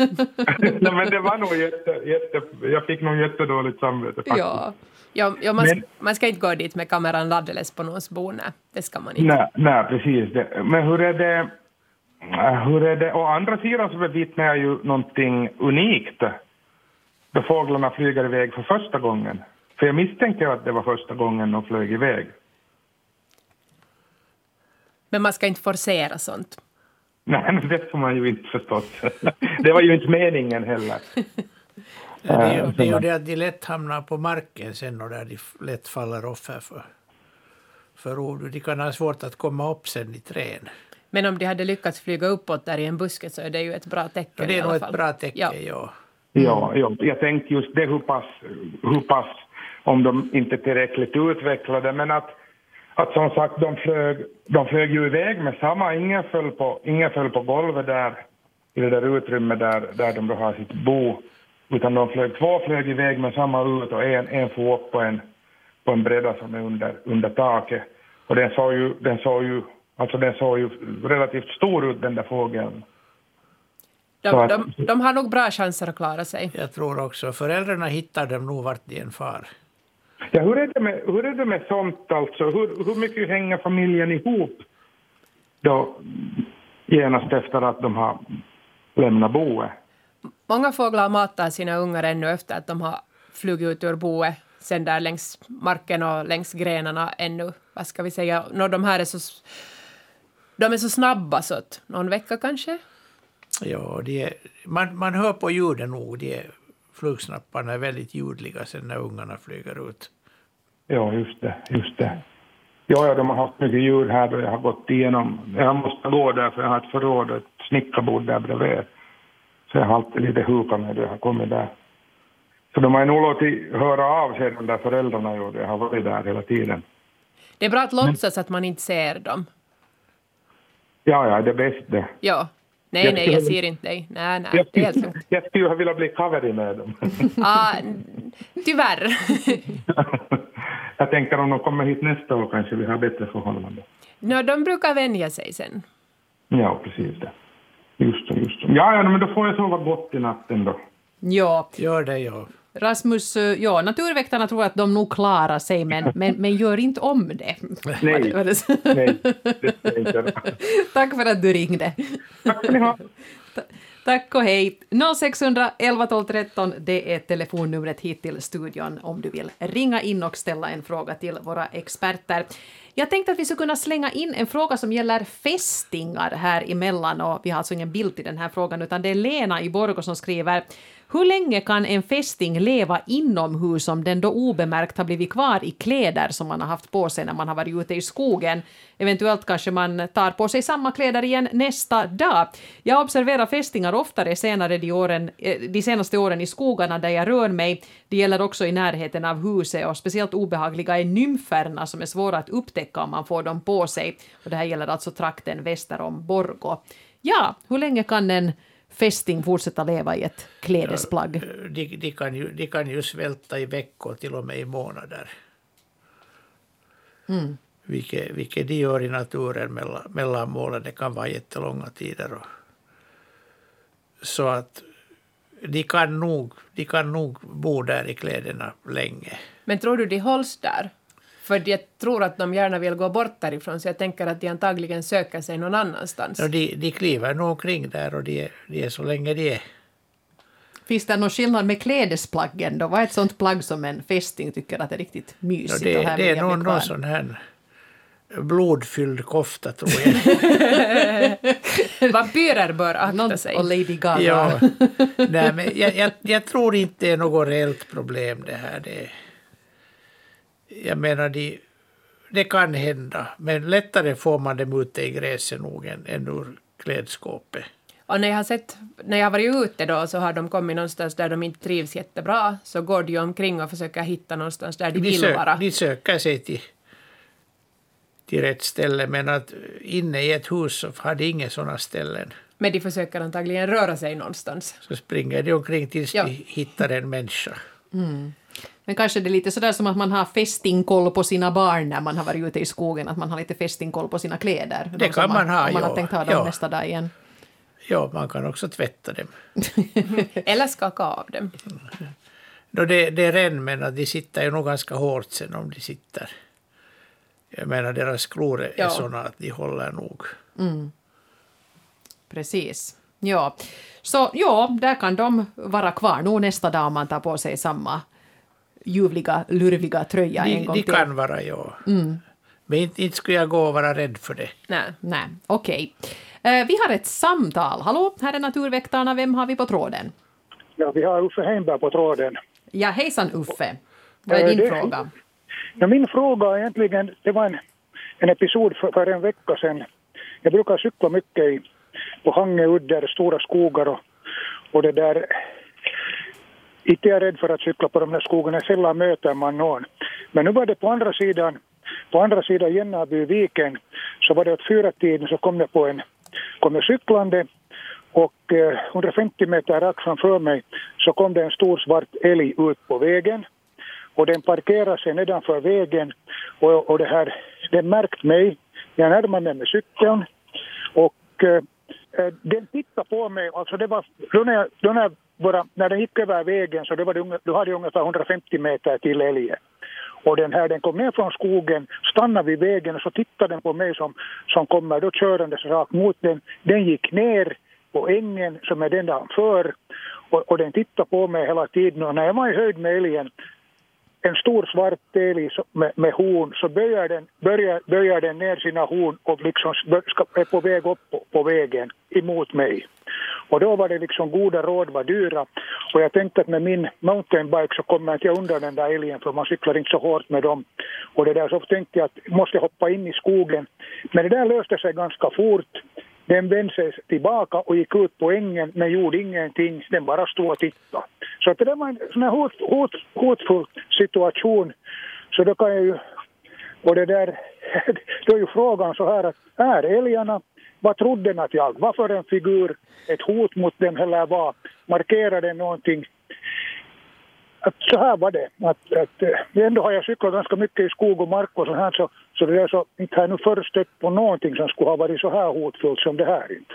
Speaker 6: Nej, men det var nog jätte, jätte... Jag fick nog jättedåligt samvete faktiskt.
Speaker 1: ja.
Speaker 3: Ja, ja, man,
Speaker 6: Men-
Speaker 3: man ska inte gå dit med kameran alldeles på någons bo, nej. Det ska man inte.
Speaker 6: Nej, nej, precis. Det. Men hur är det... Hur är det? Å andra sidan så bevittnar jag ju någonting unikt då fåglarna flyger iväg för första gången. För jag misstänker att det var första gången de flög iväg.
Speaker 3: Men man ska inte forcera sånt.
Speaker 6: Nej, men det får man ju inte förstås. Det var ju inte meningen heller.
Speaker 2: Det är, ju- det är ju
Speaker 6: Eh,
Speaker 2: det att de lätt hamnar på marken sen och där de lätt faller offer för, för rovdjur. De kan ha svårt att komma upp sen i trän.
Speaker 3: Men om de hade lyckats flyga uppåt där i en buske så är det ju ett bra tecken
Speaker 2: Och det är nog ett bra tecken,
Speaker 3: Ja.
Speaker 2: ja.
Speaker 6: Ja, ja, jag tänkte just det hur pass, hur pass om de inte är tillräckligt utvecklade, men att, att som sagt de flög, de flög ju iväg med samma, ingen föll på, ingen föll på golvet där i det där utrymmet där, där de då har sitt bo, utan de flög, två flög iväg med samma ut och en, en får upp på en, på en bräda som är under, under taket. Och den såg ju, den såg ju, alltså den såg ju relativt stor ut den där fågeln.
Speaker 3: De,
Speaker 6: att-
Speaker 3: de, de har nog bra chanser att klara sig.
Speaker 2: Jag tror också. Föräldrarna hittar dem nog vart de än far.
Speaker 6: Ja, hur är det med, hur är det med sånt alltså? Hur, hur mycket hänger familjen ihop då genast efter att de har lämnat boet?
Speaker 3: Många fåglar matar sina ungar ännu efter att de har flugit ut ur boet sen där längs marken och längs grenarna ännu, vad ska vi säga, no, de här är så, de är så snabba så att någon vecka kanske.
Speaker 2: Ja, de är, man, man hör på ljuden nog. De är, flugsnapparna är väldigt ljudliga sen när ungarna flyger ut.
Speaker 6: Ja, just det, just det. Ja, ja, de har haft mycket djur här då jag har gått igenom. Jag måste gå där för jag har ett förråd och ett snickarbord där bredvid. Så jag har alltid lite hukat mig då jag har kommit där. Så de har nog låtit höra av sig, de där föräldrarna, ju. Jag har varit där hela tiden.
Speaker 3: Det är bra att låtsas att man inte ser dem.
Speaker 6: Ja, ja, det är bäst det.
Speaker 3: Ja. Nej,
Speaker 6: Jag
Speaker 3: nej, jag ser inte dig. Nej, nej,
Speaker 6: Jag
Speaker 3: det är helt lugnt.
Speaker 6: jag skulle vilja bli kaveri med dem.
Speaker 3: Ah, tyvärr.
Speaker 6: jag tänker om de kommer hit nästa år kanske vi har bättre förhållanden.
Speaker 3: no, de brukar vänja sig sen.
Speaker 6: Ja, precis det. Just det, just det. Ja, ja, men då får jag sova gott i natten då.
Speaker 1: Ja,
Speaker 2: Gör det, ja.
Speaker 1: Rasmus, eh, ja, naturväktarna tror att de nog klarar sig, men, men, men gör inte om det.
Speaker 6: Nej. Nej, det inte.
Speaker 1: Tack för att du ringde.
Speaker 6: Tack ska ni ha.
Speaker 1: Tack och hej. 0611 12 13, det är telefonnumret hit till studion om du vill ringa in och ställa en fråga till våra experter. Jag tänkte att vi skulle kunna slänga in en fråga som gäller fästingar här emellan och vi har alltså ingen bild till den här frågan utan det är Lena i Borgå som skriver hur länge kan en fästing leva inomhus om den då obemärkt har blivit kvar i kläder som man har haft på sig när man har varit ute i skogen? Eventuellt kanske man tar på sig samma kläder igen nästa dag. Jag observerar fästingar oftare senare de, åren, eh, de senaste åren i skogarna där jag rör mig. Det gäller också i närheten av huset och speciellt obehagliga är nymferna som är svåra att upptäcka om man får dem på sig. Och det här gäller alltså trakten väster om Borgå. Ja, hur länge kan en fästing fortsätta leva i ett klädesplagg?
Speaker 2: De, de, kan ju, de kan ju svälta i veckor, till och med i månader.
Speaker 1: Mm.
Speaker 2: Vilket, vilket de gör i naturen mellan, mellan målen. Det kan vara jättelånga tider. Och, så att de kan, nog, de kan nog bo där i kläderna länge.
Speaker 3: Men tror du de hålls där? För jag tror att de gärna vill gå bort därifrån, så jag tänker att de antagligen söker sig någon annanstans.
Speaker 2: Och de, de kliver nog omkring där och de, är- de är så länge de är.
Speaker 1: Finns det någon skillnad med klädesplaggen då? Vad är ett sånt plagg som en fästing tycker att är riktigt
Speaker 2: Ja,
Speaker 1: mysigt?
Speaker 2: det,
Speaker 1: och här
Speaker 2: det är någon, någon sån här blodfylld kofta tror jag.
Speaker 3: Vampyrer bör akta
Speaker 1: Någon,
Speaker 3: sig.
Speaker 1: och Lady Gaga.
Speaker 2: ja. Nej, men jag, jag, jag tror inte det är något reellt problem det här. Det, jag menar, de, det kan hända, men lättare får man dem ute i gräset nog än, än ur klädskåpet.
Speaker 3: Och när jag har sett, när jag har varit ute då så har de kommit någonstans där de inte trivs jättebra, så går de omkring och försöker hitta någonstans där de
Speaker 2: De,
Speaker 3: vill vara.
Speaker 2: de söker sig till, till rätt ställe, men att inne i ett hus så har de inga sådana ställen.
Speaker 3: Men de försöker antagligen röra sig någonstans.
Speaker 2: Så springer de omkring tills
Speaker 3: Ja.
Speaker 2: de hittar en människa.
Speaker 1: Men kanske det är lite sådär som att man har fästingkoll på sina barn när man har varit ute i skogen, att man har lite fästingkoll på sina kläder.
Speaker 2: Det
Speaker 1: De
Speaker 2: kan
Speaker 1: som
Speaker 2: man ha,
Speaker 1: Om man har
Speaker 2: ja.
Speaker 1: tänkt ha dem
Speaker 2: Ja.
Speaker 1: nästa dag igen.
Speaker 2: Ja, man kan också tvätta dem.
Speaker 3: Eller skaka av dem.
Speaker 2: Då det, det är ren, men att de sitter ju nog ganska hårt sen om de sitter. Jag menar, deras klor är
Speaker 3: Ja.
Speaker 2: sådana att de håller nog.
Speaker 1: Precis. Ja. Så ja, där kan de vara kvar nog nästa dag om man tar på sig samma ljuvliga, lurviga tröja en
Speaker 2: De,
Speaker 1: gång
Speaker 2: de
Speaker 1: till.
Speaker 2: kan vara, ja. Men inte, inte skulle jag gå och vara rädd för det.
Speaker 3: Nej.
Speaker 1: Nej, okej. Eh, vi har ett samtal. Hallå, här är Naturväktarna. Vem har vi på tråden?
Speaker 4: Ja, vi har Uffe Heimberg på tråden.
Speaker 1: Ja, hejsan Uffe. Vad är
Speaker 4: Eh,
Speaker 1: din
Speaker 4: det-
Speaker 1: fråga?
Speaker 4: Ja, min fråga egentligen, det var en, en episod för, för en vecka sedan. Jag brukar cykla mycket i, på Hangeudder, stora skogar och, och det där. Inte är jag rädd för att cykla på de där skogarna, sällan möter man någon. Men nu var det på andra sidan, på andra sidan Jennabyviken, så var det åt fyra tiden så kom jag på en, kom jag cyklande. Och eh, 150 meter rakt framför mig så kom det en stor svart älg ut på vägen. Och den parkerar sig nedanför vägen. Och, och det här, den märkte mig. Jag närmade mig med cykeln. Och eh, eh, den tittade på mig, alltså det var, då när, jag, då när, jag bara, när den gick över vägen så det var det, då hade ungefär 150 meter till älgen. Och den här den kom ner från skogen, stannade vid vägen och så tittade den på mig som, som kommer då körandes rakt mot den. Den gick ner på ängen som är den där för och, och den tittade på mig hela tiden och när jag var i höjd med älgen en stor svart älg med, med horn så böjer den, börjar, börjar den ner sina horn och liksom ska, är på väg upp på, på vägen emot mig. Och då var det liksom goda råd var dyra och jag tänkte att med min mountainbike så kommer jag inte undan den där älgen för man cyklar inte så hårt med dem. Och det där så tänkte jag att måste jag hoppa in i skogen. Men det där löste sig ganska fort. Den vände sig tillbaka och gick ut på ängen men gjorde ingenting. Den bara stod och tittade. Så att det där var en sån här hot, hot, hotfull situation. Så då kan jag ju... Och det där... Då är ju frågan så här att är älgarna... Vad trodde den att jag var för en figur? Ett hot mot dem eller vad? Markerade den någonting? Att så här var det. Att, att, eh, ändå har jag cyklat ganska mycket i skog och mark och så här så, så det är så inte har jag nu först stött på någonting som skulle ha varit så här hotfullt som det här inte.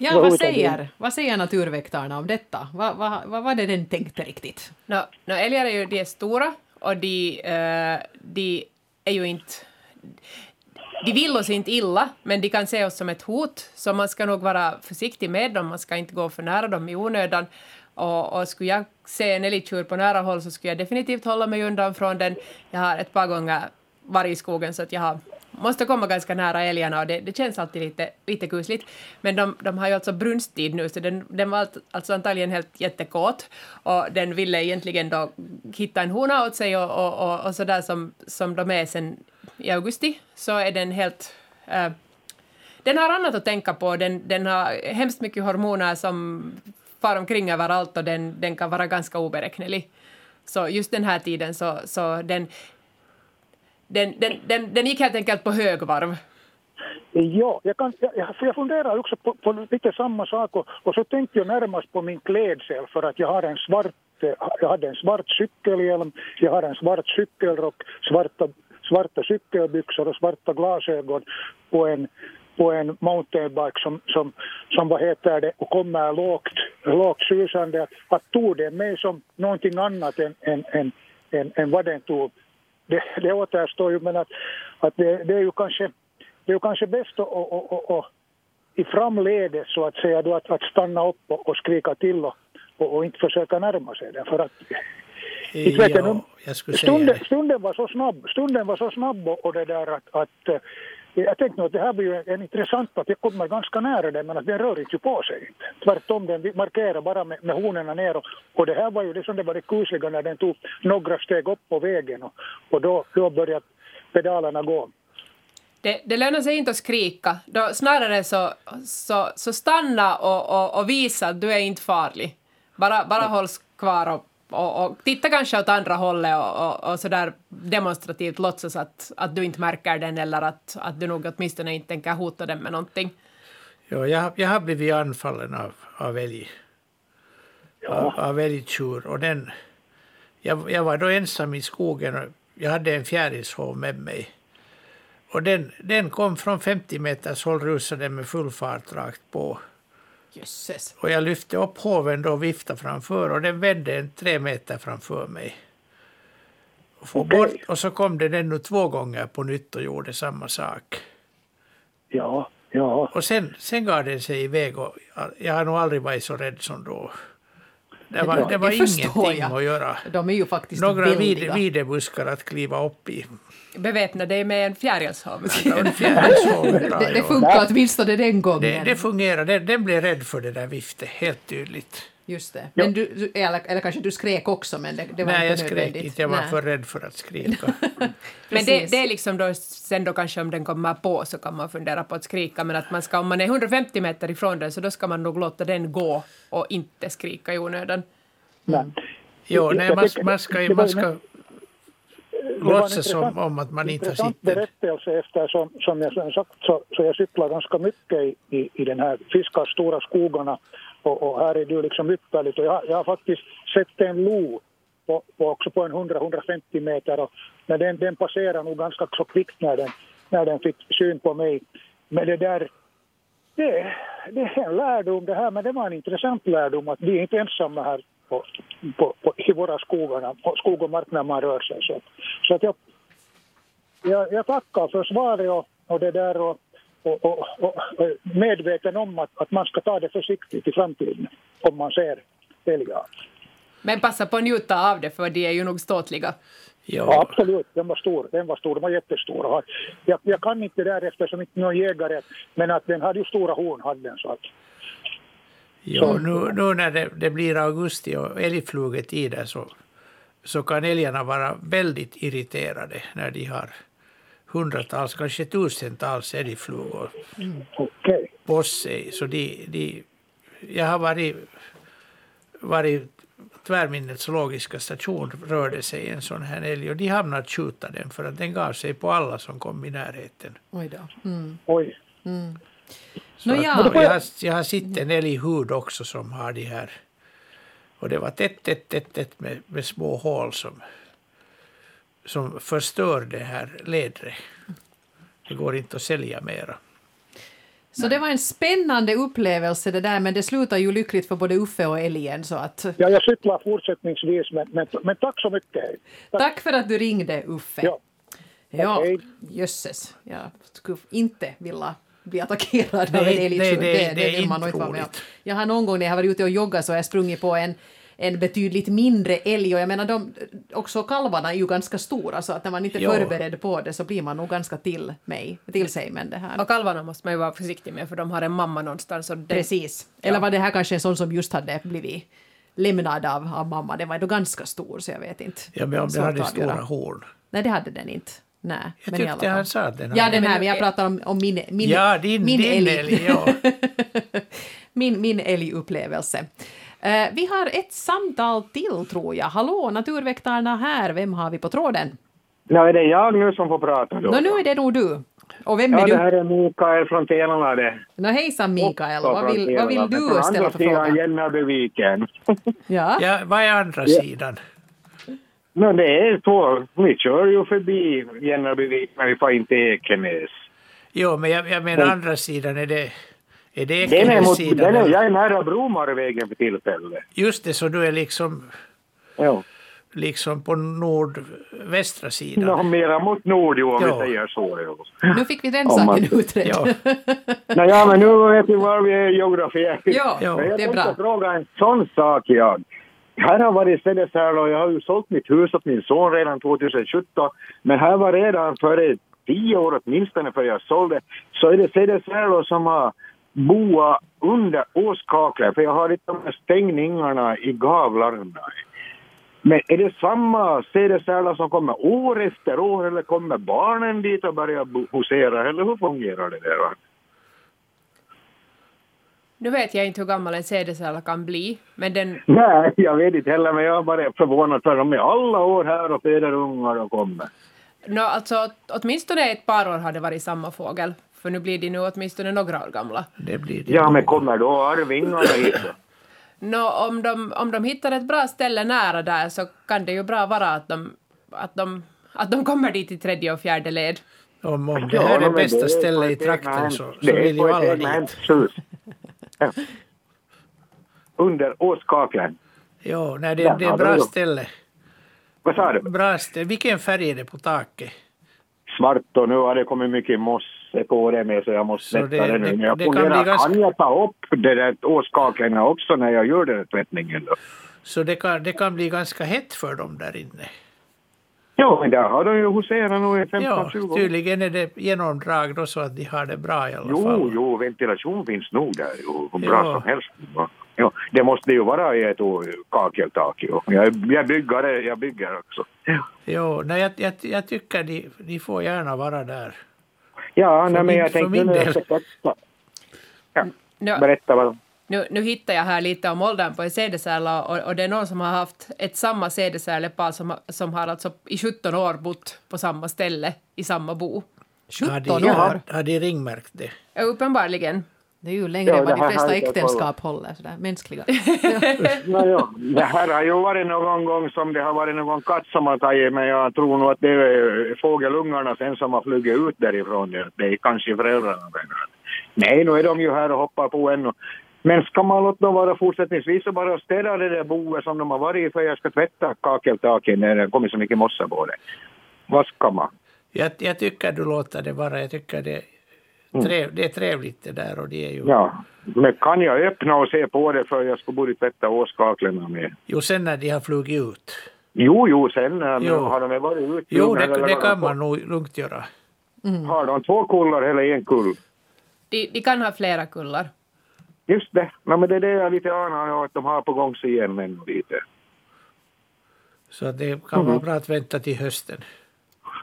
Speaker 1: Ja,
Speaker 4: Vad
Speaker 1: säger, vad säger naturväktarna om detta? Vad, vad, vad var det den tänkte riktigt?
Speaker 3: No, no, älgar är ju de är stora och de, eh, de är ju inte... De vill oss inte illa, men de kan se oss som ett hot, så man ska nog vara försiktig med dem, man ska inte gå för nära dem i onödan. Och, och skulle jag se en älgtjur på nära håll så skulle jag definitivt hålla mig undan från den. Jag har ett par gånger varit i skogen så att jag har, måste komma ganska nära älgarna och det, det känns alltid lite, lite kusligt. Men de, de har ju alltså brunsttid nu så den, den var alltså antagligen helt jättekåt och den ville egentligen då hitta en hona åt sig och, och, och, och sådär som, som de är sen i augusti så är den helt Äh, den har annat att tänka på. Den, den har hemskt mycket hormoner som far omkring överallt och den, den kan vara ganska oberäknelig. Så just den här tiden så, så den, den, den, den, den gick helt enkelt på högvarv.
Speaker 4: Ja, jag, kan, jag, jag, funderar också på, på lite samma sak och, och så tänkte jag närmast på min klädsel för att jag har en svart, eh, jag hade en svart cykelhjälm, jag har en svart cykelrock, svarta, svarta cykelbyxor och svarta glasögon på en, på en mountainbike som, som, som vad heter det, och kommer lågt, lågt susande. Att tog den mig som någonting annat än, än, än, än, än vad den tog. Det, det återstår ju men att, att det, det är ju kanske det är ju kanske bäst att, att, att, att, i framledet så att säga då att, att stanna upp och, och skrika till och, och, och inte försöka närma sig den för att inte vet
Speaker 2: Ja, jag
Speaker 4: stunden, stunden var så snabb, stunden var så snabb och, och det där att, att eh, jag tänkte att det här blir ju en intressant att jag kommer ganska nära den men att den rör inte ju på sig inte. Tvärtom, den markerar bara med, med honorna ner och, och det här var ju det som det var det kusliga när den tog några steg upp på vägen och, och då, då började pedalerna gå.
Speaker 3: Det, det lönar sig inte att skrika. Då, snarare så, så, så stanna och, och, och visa att du är inte farlig. Bara, bara håll kvar och, och, och titta kanske åt andra hållet och, och, och sådär demonstrativt låtsas att, att du inte märker den eller att, att du nog åtminstone inte tänker hota den med någonting.
Speaker 2: Ja, jag, har- jag har blivit anfallen av, av älg. Av, av älgtjur och den, jag, jag var då ensam i skogen och jag hade en fjärilshov med mig. Och den, den kom från 50 meters håll rusade med full fart rakt på.
Speaker 1: Jösses.
Speaker 2: Och jag lyfte upp hoven då och viftade framför och den vände en tre meter framför mig. Och,
Speaker 4: Okej.
Speaker 2: bort, och så kom den ännu två gånger på nytt och gjorde samma sak.
Speaker 4: Ja, ja.
Speaker 2: Och sen, sen gav den sig iväg och jag har nog aldrig varit så rädd som då. Det var,
Speaker 1: det-
Speaker 2: var
Speaker 1: det
Speaker 2: ingenting
Speaker 1: jag.
Speaker 2: att göra.
Speaker 1: De är ju faktiskt
Speaker 2: Några vid, videbuskar att kliva upp i.
Speaker 3: Beväpna dig med en fjärilshov.
Speaker 2: En
Speaker 1: Det, det funkar åtminstone den gången.
Speaker 2: det, det fungerar. Den, den blev rädd för det där viftet, helt tydligt.
Speaker 1: Just det. Men du, du, eller, eller kanske du skrek också, men det, det var
Speaker 2: Nej, jag
Speaker 1: inte
Speaker 2: skrek
Speaker 1: nödvändigt.
Speaker 2: inte. Jag var
Speaker 1: Nej.
Speaker 2: för rädd för att skrika.
Speaker 3: Men det,
Speaker 1: Precis.
Speaker 3: det är liksom då, sen då kanske om den kommer på så kan man fundera på att skrika, men att man ska, om man är 150 meter ifrån den så då ska man nog låta den gå och inte skrika i onödan.
Speaker 4: Nej.
Speaker 2: Jo, nej,
Speaker 4: Jag
Speaker 2: man, man ska, man ska låtsas som om att man inte sitter.
Speaker 4: berättelse eftersom, som jag som sagt, så, så jag cyklar ganska mycket i, i, i den här fiskar stora skogarna och, och här är det ju liksom ypperligt och jag, jag har faktiskt sett en lo på, på också på en 100-150 meter och men den, den passerar nog ganska så kvickt när den, när den fick syn på mig. Men det där, det, det är en lärdom det här men det var en intressant lärdom att vi är inte ensamma här på, på, på, i våra skogarna, på skog och mark när man rör sig. Så, så att jag jag, jag tackar för svaret och, och det där och, och, och, och medveten om att, att man ska ta det försiktigt i framtiden om man ser älgar.
Speaker 3: Men passa på att njuta av det, för de är ju nog ståtliga.
Speaker 4: Ja,
Speaker 2: Ja,
Speaker 4: absolut, den var stor. Den var stor, den var jättestor. Jag, jag kan inte där eftersom inte någon jägare, men att den hade ju stora horn hade den så att
Speaker 2: jo, nu, nu när det, det blir augusti och älgflugetider så, så kan älgarna vara väldigt irriterade när de har hundratals, kanske tusentals älgflugor på sig. Så de, de, jag har varit, varit Tvärminnet zoologiska station rörde sig en sån här älg och de hamnade att skjuta den för att den gav sig på alla som kom i närheten.
Speaker 1: Oj då. Mm.
Speaker 4: Oj.
Speaker 2: Så Att-
Speaker 1: ja.
Speaker 2: jag, har, jag har sett en älghud också som har de här och det var tätt, tätt, tätt, tätt med, med små hål som, som förstör det här ledret. Det går inte att sälja mera.
Speaker 1: Så det var en spännande upplevelse det där, men det slutar ju lyckligt för både Uffe och älgen. Så att,
Speaker 4: Ja, jag cyklar fortsättningsvis, men, men, men tack så mycket. hej.
Speaker 1: tack för att du ringde, Uffe.
Speaker 4: Ja.
Speaker 1: Ja,
Speaker 4: Okej.
Speaker 1: jösses. Jag skulle inte vilja bli attackerad av en
Speaker 2: nej, det-
Speaker 1: det,
Speaker 2: det är
Speaker 1: vill man
Speaker 2: inte
Speaker 1: nog inte vara med om. Jag har någon gång när jag varit ute och joggat så har jag sprungit på en, en betydligt mindre älg och jag menar de, också kalvarna är ju ganska stora så att när man inte är
Speaker 2: Jo.
Speaker 1: förberedd på det så blir man nog ganska till mig, till sig med det här.
Speaker 3: Och kalvarna måste man ju vara försiktig med, för de har en mamma någonstans. Och den,
Speaker 1: Precis. Eller var det här kanske en sån som just hade blivit lämnad av, av mamma? Den var ändå ganska stor så jag vet inte.
Speaker 2: Ja, men om den hade stora horn.
Speaker 1: Nej, det hade den inte. Nej,
Speaker 2: Jag
Speaker 1: men
Speaker 2: tyckte han sa den
Speaker 1: Ja, den här,
Speaker 3: Men-
Speaker 1: jag pratar om, om min, min,
Speaker 2: Ja, din,
Speaker 1: min
Speaker 2: din
Speaker 1: älg.
Speaker 2: älg. Ja.
Speaker 1: min, min älgupplevelse. Eh, vi har ett samtal till, tror jag. Hallå, Naturväktarna här. Vem har vi på tråden?
Speaker 7: Ja, är det jag nu som får prata då?
Speaker 1: Nå, nu är det nog du. Och vem
Speaker 7: ja,
Speaker 1: är
Speaker 7: det
Speaker 1: du?
Speaker 7: här är Mikael från Tenala det.
Speaker 1: Nå, hejsan Mikael.
Speaker 7: Också
Speaker 1: Vad
Speaker 7: från
Speaker 1: vill, vad vill
Speaker 7: Tenala, men
Speaker 1: du
Speaker 7: från
Speaker 1: ställa
Speaker 7: andra
Speaker 1: för
Speaker 7: sidan
Speaker 1: fråga?
Speaker 7: Hjälmarbyviken.
Speaker 1: Ja.
Speaker 2: ja, vad är andra sidan?
Speaker 7: Men det är så, vi kör ju förbi Hjälmarbyvik när vi får in till Ekenäs.
Speaker 2: Jo, men jag, jag menar andra sidan, är det, är det Ekenässidan?
Speaker 7: jag är nära Bromarvägen för tillfället.
Speaker 2: Just det, så du är liksom,
Speaker 7: Ja.
Speaker 2: liksom på nordvästra sidan?
Speaker 7: Nå, mera mot nord ju, om
Speaker 2: Ja.
Speaker 7: vi säger så. Jo.
Speaker 1: Nu fick vi den
Speaker 7: man-
Speaker 1: saken utredd.
Speaker 2: Ja.
Speaker 7: Nå, ja, men nu vet vi var vi är geografiskt.
Speaker 1: Ja,
Speaker 2: Ja,
Speaker 7: Men jag
Speaker 1: det är
Speaker 7: tänkte
Speaker 1: bra.
Speaker 7: fråga en sån sak jag. Här har varit Cedersärla och jag har ju sålt mitt hus åt min son redan 2017. Men här var redan före tio år åtminstone för jag sålde. Så är det Cedersärla som har boa under åskaklet. För jag har inte de här stängningarna i gavlarna. Men är det samma sädesärla som kommer år efter år eller kommer barnen dit och börjar bo- husera? Eller hur fungerar det där? va?
Speaker 3: Nu vet jag inte hur gammal en cd kan bli, men den,
Speaker 7: Nej, jag vet inte heller, men jag är bara förvånad för de är alla år här och föder ungar och kommer.
Speaker 3: no, alltså, åtminstone ett par år har det varit samma fågel, för nu blir de nu åtminstone några år gamla.
Speaker 2: Det blir det.
Speaker 7: Ja, men kommer då arvingarna hit? då?
Speaker 3: Nå, om, de, om de hittar ett bra ställe nära där så kan det ju bra vara att de, att de, att de kommer dit i tredje och fjärde led.
Speaker 2: Om, om det här är bästa stället i trakten så, så vill ju alla dit.
Speaker 7: Ja. Under åskaklen.
Speaker 2: Jo, nej, det, det är bra ställe.
Speaker 7: Vad sa du?
Speaker 2: Bra ställe. Vilken färg är det på taket?
Speaker 7: Svart och nu har det kommit mycket mosse på det med så jag måste
Speaker 2: Så
Speaker 7: tvätta
Speaker 2: det-
Speaker 7: det, nu.
Speaker 2: det-
Speaker 7: Men jag
Speaker 2: det kan
Speaker 7: funderar,
Speaker 2: bli ganska-
Speaker 7: kan jag ta upp det där åskaklen också när jag gör den tvättningen då?
Speaker 2: Så det kan, det kan bli ganska hett för dem där inne.
Speaker 7: Jo, men där har de ju huserat nu i
Speaker 2: Ja,
Speaker 7: 15-20 år.
Speaker 2: tydligen är det genomdrag då så att de har det bra i alla
Speaker 7: Jo,
Speaker 2: fall.
Speaker 7: jo, ventilation finns nog där. Jo, hur bra
Speaker 2: Ja.
Speaker 7: som helst. Ja. Jo, det måste ju vara i ett kakeltak. Jo. Jag, jag, bygger, det- jag bygger också.
Speaker 2: Jo, nej, jag, jag, jag tycker de, de får gärna vara där.
Speaker 7: Ja, nej, men jag
Speaker 2: för
Speaker 7: tänkte
Speaker 2: min del.
Speaker 7: Ja, berätta vad...
Speaker 3: nu, nu hittar jag här lite om åldern på en sädesärla och, och det är någon som har haft ett samma sädesärlepar som, har- som har alltså i 17 år bott på samma ställe i samma bo.
Speaker 1: 17
Speaker 2: Har de,
Speaker 1: år.
Speaker 2: har, har de ringmärkt det?
Speaker 3: Ja, uppenbarligen.
Speaker 1: Det är ju längre
Speaker 7: Ja,
Speaker 1: än vad de flesta äktenskap håller, sådär mänskliga.
Speaker 7: No, ja. Det här har ju varit någon gång som det har varit någon katt som har tagit men jag tror nog att det är fågelungarna sen som har flugit ut därifrån. Det är kanske föräldrarna. Nej, nu är de ju här och hoppar på ännu. Men ska man låta dem vara fortsättningsvis och bara städa det där boet som de har varit i för jag ska tvätta kakeltaket när det kommer så mycket mossa på det. Vad ska man?
Speaker 2: Jag, jag tycker du låter det vara. Jag tycker det, trev, det är trevligt det där och det är ju...
Speaker 7: Mm. Ja, men kan jag öppna och se på det för jag ska borde tvätta åskaklarna med?
Speaker 2: Jo, sen när de har flugit ut.
Speaker 7: Jo, jo, sen
Speaker 2: Jo.
Speaker 7: har de varit ute.
Speaker 2: Jo, det, det kan man nog lugnt göra.
Speaker 7: Har de två kullar eller en kull?
Speaker 3: De, de kan ha flera kullar.
Speaker 7: Just det. No, men det är det jag lite anar att de har på gång sig igen ännu lite.
Speaker 2: Så det kan
Speaker 7: Mm.
Speaker 2: vara bra att vänta till hösten.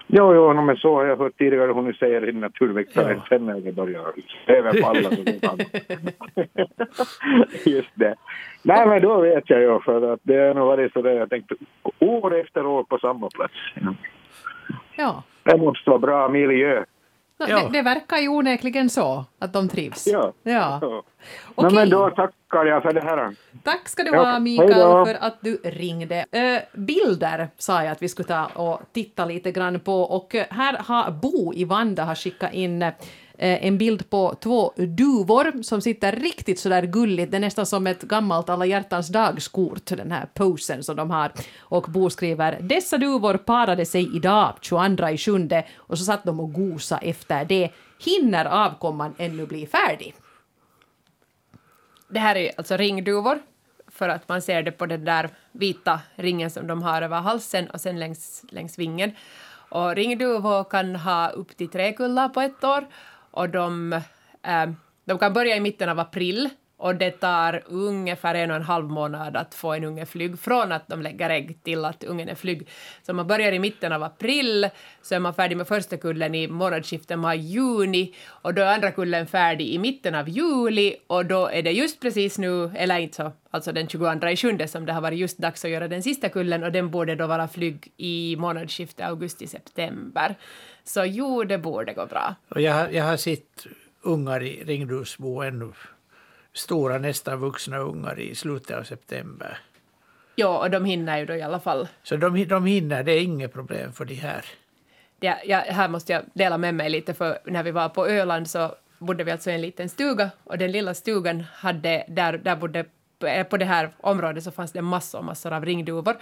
Speaker 7: Jo, jo, no, men så har jag hört tidigare hon säger i naturväktaren
Speaker 2: Ja.
Speaker 7: sen när det börjar överfalla. Just det. Nej, men då vet jag ju för att det har nog varit så där jag tänkte år efter år på samma plats.
Speaker 1: Ja.
Speaker 7: Det måste vara bra miljö.
Speaker 1: No,
Speaker 2: Ja.
Speaker 1: det, det verkar ju onekligen så, att de trivs.
Speaker 7: Ja.
Speaker 1: ja.
Speaker 7: Ja.
Speaker 1: Okej.
Speaker 7: No, men då tackar jag för det här.
Speaker 1: Tack ska du
Speaker 7: Ja,
Speaker 1: ha, Mikael, för att du ringde. Eh, bilder sa jag att vi skulle ta och titta lite grann på och eh, här har Bo i Vanda har skickat in eh, Eh, en bild på två duvor som sitter riktigt sådär gulligt. Det är nästan som ett gammalt alla hjärtans dagskort, den här posen som de har. Och Bo skriver “Dessa duvor parade sig idag, 22 i sjunde, och så satt de och gosa efter det. Hinner avkomman ännu bli färdig?”
Speaker 3: Det här är alltså ringduvor, för att man ser det på den där vita ringen som de har över halsen och sen längs, längs vingen. Och ringduvor kan ha upp till tre kullar på ett år och de, eh, de kan börja i mitten av april och det tar ungefär en och en halv månad att få en unge flyg från att de lägger ägg till att ungen är flyg. Så om man börjar i mitten av april så är man färdig med första kullen i månadsskiftet maj-juni och då är andra kullen färdig i mitten av juli och då är det just precis nu, eller inte så, alltså den 22 i sjunde som det har varit just dags att göra den sista kullen och den borde då vara flyg i månadsskiftet augusti-september. Så jo, det borde gå bra.
Speaker 2: Och jag, har- jag har sett ungar i ringduvsbo ännu stora, nästan vuxna ungar i slutet av september.
Speaker 3: Ja, och de hinner ju då i alla fall
Speaker 2: Så de, de hinner, det är inget problem för de här.
Speaker 3: det, jag, här måste jag dela med mig lite, för när vi var på Öland så bodde vi alltså i en liten stuga och den lilla stugan hade, där, där bodde, på det här området så fanns det massor, massor av ringduvor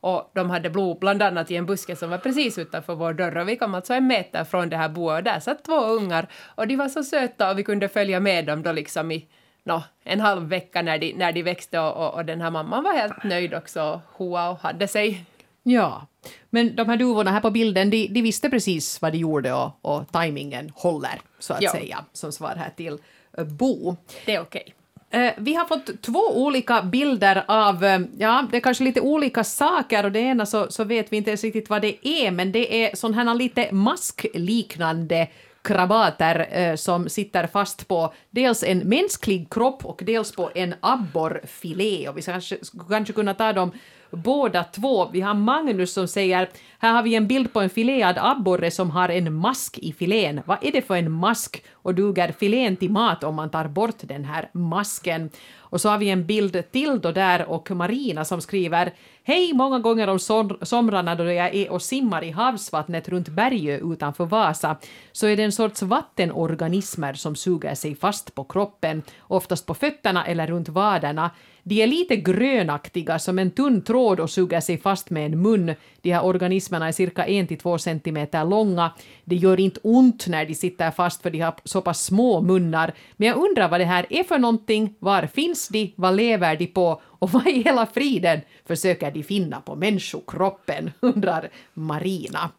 Speaker 3: och de hade blod bland annat i en buske som var precis utanför vår dörr och vi kom alltså en meter från det här boet och där satt två ungar och de var så söta och vi kunde följa med dem då liksom i nå, en halv vecka när de, när de växte och, och, och den här mamman var helt nöjd också, hoa och hade sig
Speaker 1: Ja, men de här duvorna här på bilden, de, de visste precis vad de gjorde och, och tajmingen håller, så att
Speaker 3: Ja.
Speaker 1: säga, som svar här till eh, Bo.
Speaker 3: det är okej.
Speaker 1: Eh, Eh, vi har fått två olika bilder av, eh, ja, det är kanske lite olika saker och det ena så, så vet vi inte ens riktigt vad det är, men det är sådana här lite maskliknande krabater eh, som sitter fast på dels en mänsklig kropp och dels på en abborrfilé. Och vi kanske, skulle kanske kunna ta dem båda två. Vi har Magnus som säger Här har vi en bild på en filead abborre som har en mask i filén. Vad är det för en mask? Och duger filén till mat om man tar bort den här masken? Och så har vi en bild till då där och Marina som skriver Hej, många gånger om somrarna då jag är och simmar i havsvattnet runt Bergö utanför Vasa så är det en sorts vattenorganismer som suger sig fast på kroppen, oftast på fötterna eller runt vaderna. De är lite grönaktiga som en tunn tråd och suger sig fast med en mun. De här organismerna är cirka 1-2 centimeter långa. Det gör inte ont när de sitter fast för de har så pass små munnar. Men jag undrar vad det här är för någonting, var finns de, vad lever de på och vad i hela friden försöker de finna på människokroppen, undrar Marina.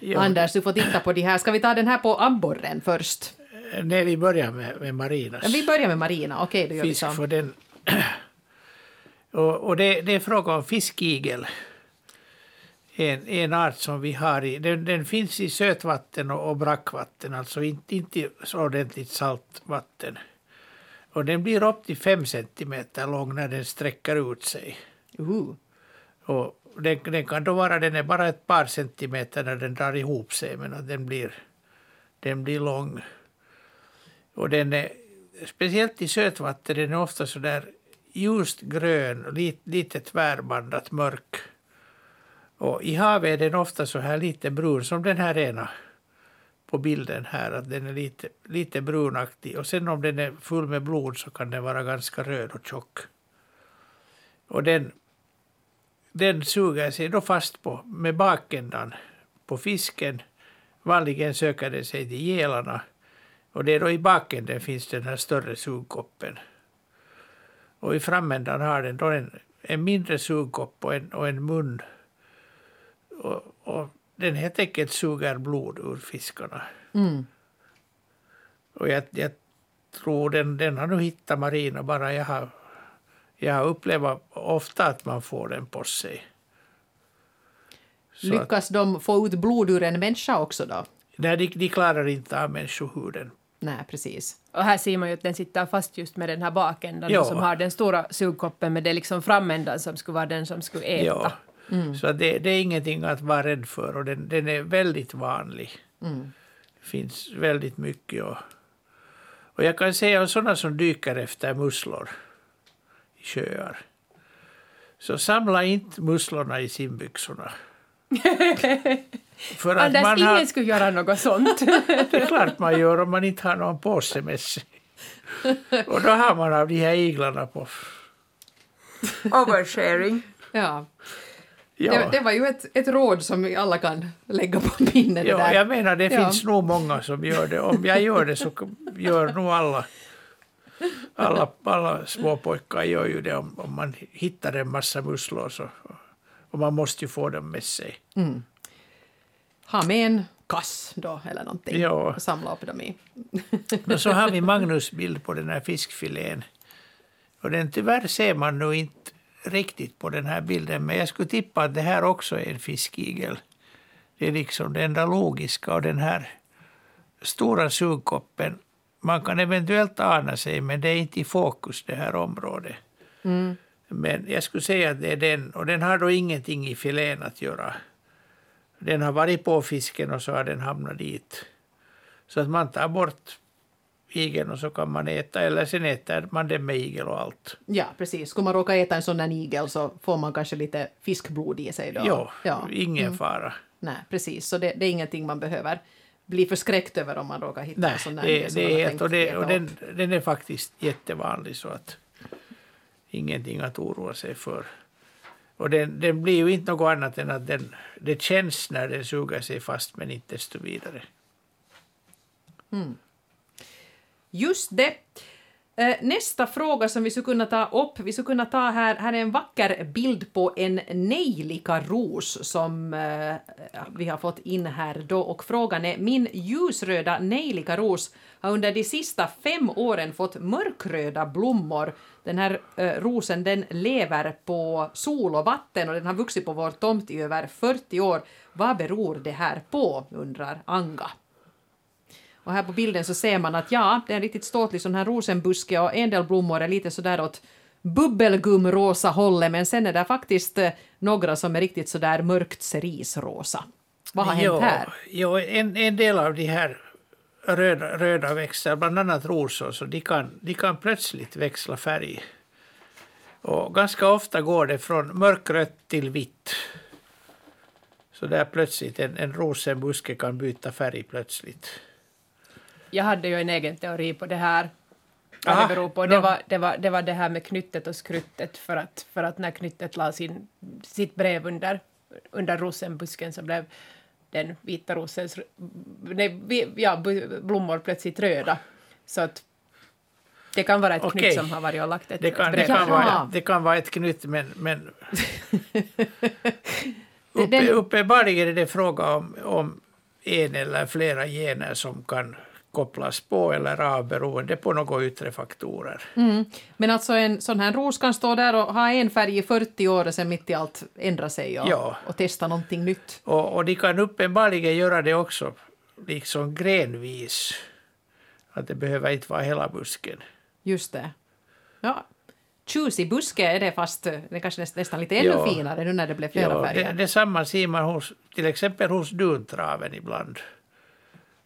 Speaker 2: Ja,
Speaker 1: Anders, du får titta på de här. Ska vi ta den här på abborren först?
Speaker 2: Nej, vi börjar med, med Marinas.
Speaker 1: Vi börjar med Marina. Okej, då gör vi
Speaker 2: fisk
Speaker 1: så.
Speaker 2: för den. och och det, det är fråga om fiskigel. En, en art som vi har i, den, den finns i sötvatten och, och brackvatten, alltså inte, inte så ordentligt saltvatten. Och den blir upp till fem centimeter lång när den sträcker ut sig.
Speaker 1: Uh.
Speaker 2: Och den, den kan då vara, den är bara ett par centimeter när den drar ihop sig, men den blir, den blir lång. Och den är, speciellt i sötvatten, den är ofta så där ljust grön, lite, lite tvärbandat mörk. Och i havet är den ofta så här lite brun, som den här ena på bilden här, att den är lite, lite brunaktig. Och sen om den är full med blod så kan den vara ganska röd och tjock. Och den, den suger sig då fast på, med bakändan på fisken. Vanligen söker den sig till gelarna. Och det är då i bakänden finns den här större sugkoppen. Och i framändan har den då en, en mindre sugkopp och en, och en mun. Och, och den helt enkelt suger blod ur fiskarna.
Speaker 1: Mm.
Speaker 2: Och jag, jag tror den, den har nu hittat Marina bara. Jag har, jag har upplevt ofta att man får den på sig. Så att,
Speaker 1: Lyckas de få ut blod ur en människa också då?
Speaker 2: nej, de, de klarar inte av människohuden.
Speaker 1: Nej, precis.
Speaker 3: Och här ser man ju att den sitter fast just med den här bakändan
Speaker 2: Ja.
Speaker 3: som har den stora sugkoppen men det är liksom framändan som skulle vara den som skulle äta.
Speaker 2: Ja. Så att det, det är ingenting att vara rädd för och den, den är väldigt vanlig. Det finns väldigt mycket. Och, och jag kan säga om sådana som dyker efter musslor i sjöar. Så samla inte musslorna i simbyxorna. för att
Speaker 3: Anders,
Speaker 2: man
Speaker 3: ingen
Speaker 2: har,
Speaker 3: skulle göra något sånt.
Speaker 2: det är klart man gör om man inte har någon påse med sig. Och då har man av de här iglarna på.
Speaker 3: Oversharing.
Speaker 1: Ja.
Speaker 2: Ja.
Speaker 1: Det, det var ju ett, ett råd som alla kan lägga på minnet.
Speaker 2: Ja,
Speaker 1: där.
Speaker 2: jag menar det
Speaker 1: Ja.
Speaker 2: finns nog många som gör det. Om jag gör det så gör nog alla. Alla, alla småpojkar gör ju det om, om man hittar en massa musslor. Så, och man måste ju få dem med sig.
Speaker 1: Ha med en kass då, eller någonting.
Speaker 2: Ja.
Speaker 1: Och samla upp dem i.
Speaker 2: Och så har vi Magnus bild på den här fiskfilén. Och den tyvärr ser man nu inte riktigt på den här bilden. Men jag skulle tippa att det här också är en fiskigel. Det är liksom det enda logiska. Och den här stora sugkoppen, man kan eventuellt ana sig, men det är inte i fokus det här området. Men jag skulle säga att det är den, och den har då ingenting i filén att göra. Den har varit på fisken och så har den hamnat dit. Så att man tar bort igeln och så kan man äta, eller sen äter man den med igel och allt.
Speaker 1: Ja, precis. Skulle man råka äta en sån där igel så får man kanske lite fiskblod i sig då.
Speaker 2: Jo,
Speaker 1: ja.
Speaker 2: ingen fara.
Speaker 1: Nej, precis. Så det, det är ingenting man behöver bli förskräckt över om man råkar hitta
Speaker 2: Nej,
Speaker 1: en sån där
Speaker 2: det,
Speaker 1: igel som
Speaker 2: det är och, det, och den, den är faktiskt jättevanlig så att ingenting att oroa sig för. Och den, den blir ju inte något annat än att den, det känns när den suger sig fast men inte desto vidare. Mm.
Speaker 1: Just det. Eh, nästa fråga som vi skulle kunna ta upp, vi skulle kunna ta här, här är en vacker bild på en nejlikaros som eh, vi har fått in här då och frågan är min ljusröda nejlikaros har under de sista fem åren fått mörkröda blommor. Den här eh, rosen den lever på sol och vatten och den har vuxit på vår tomt i över 40 år. Vad beror det här på, undrar Anga. Och här på bilden så ser man att ja, det är en riktigt ståtlig sån här rosenbuske och en del blommor är lite sådär åt bubbelgumrosa hållet, men sen är det faktiskt eh, några som är riktigt sådär mörkt cerisrosa. Vad har
Speaker 2: jo,
Speaker 1: hänt här?
Speaker 2: Jo, en, en del av de här röda, röda växter, bland annat rosor, så de kan, de kan plötsligt växla färg. Och ganska ofta går det från mörkrött till vitt. Så där plötsligt, en, en rosenbuske kan byta färg plötsligt.
Speaker 3: Jag hade ju en egen teori på det här. Vad
Speaker 2: Aha,
Speaker 3: det beror på. Det, var, det, var, det var det här med knyttet och skruttet för att, för att när knyttet la sin, sitt brev under, under rosenbusken så blev den vita rosens nej, ja, blommor plötsligt röda. Så att det kan vara ett
Speaker 2: Okej.
Speaker 3: knytt som har varit och lagt ett,
Speaker 2: Det kan,
Speaker 3: ett
Speaker 2: det kan, vara, det kan vara ett knytt, men, men uppe, uppenbarligen är det fråga om, om en eller flera gener som kan kopplas på eller av beroende på några yttre faktorer.
Speaker 1: Mm. Men alltså en sån här ros kan stå där och ha en färg i 40 år och sen mitt i allt ändra sig och,
Speaker 2: Ja.
Speaker 1: och testa någonting nytt.
Speaker 2: Och, och de kan uppenbarligen göra det också liksom grenvis. Att det behöver inte vara hela busken.
Speaker 1: Just det. Ja. Tjusig buske är det fast det kanske näst, nästan lite ännu
Speaker 2: Ja.
Speaker 1: finare nu när det blev flera
Speaker 2: Ja,
Speaker 1: färger.
Speaker 2: det, detsamma ser man hos, till exempel hos duntraven ibland.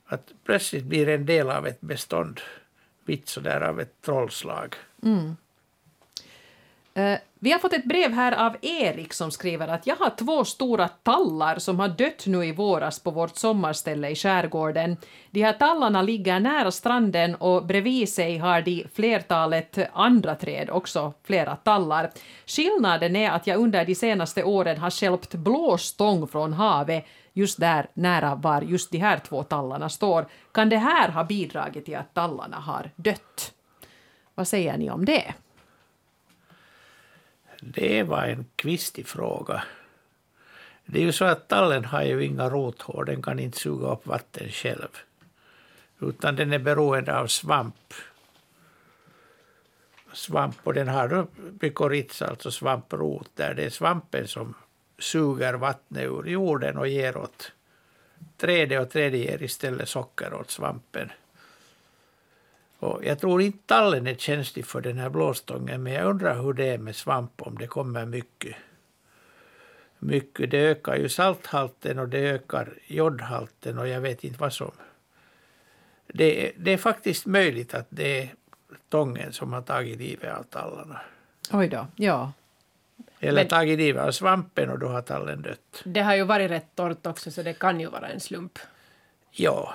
Speaker 2: Att plötsligt blir en del av ett bestånd vitt sådär av ett trollslag. Mm.
Speaker 1: Eh, vi har fått ett brev här av Erik som skriver att jag har två stora tallar som har dött nu i våras på vårt sommarställe i skärgården. De här tallarna ligger nära stranden och bredvid sig har de flertalet andra träd, också flera tallar. Skillnaden är att jag under de senaste åren har stjälpt blåstång från havet just där nära var just de här två tallarna står. Kan det här ha bidragit till att tallarna har dött? Vad säger ni om det?
Speaker 2: Det var en kvistig fråga. Det är ju så att tallen har ju inga rothår, den kan inte suga upp vatten själv. Utan den är beroende av svamp. Svamp, och den har då mykorrhiza, alltså svamprot, där det är svampen som suger vattnet ur jorden och ger åt trädet och trädet ger istället socker åt svampen. Och jag tror inte tallen är känslig för den här blåstången, men jag undrar hur det är med svamp om det kommer mycket. Mycket. Det ökar ju salthalten och det ökar jodhalten och jag vet inte vad som. Det, är- det är faktiskt möjligt att det är tången som har tagit livet av tallarna.
Speaker 1: Oj då, ja.
Speaker 2: Eller
Speaker 3: Men-
Speaker 2: tagit livet av svampen och då har tallen dött.
Speaker 3: Det har ju varit rätt torrt också så det kan ju vara en slump.
Speaker 2: Ja,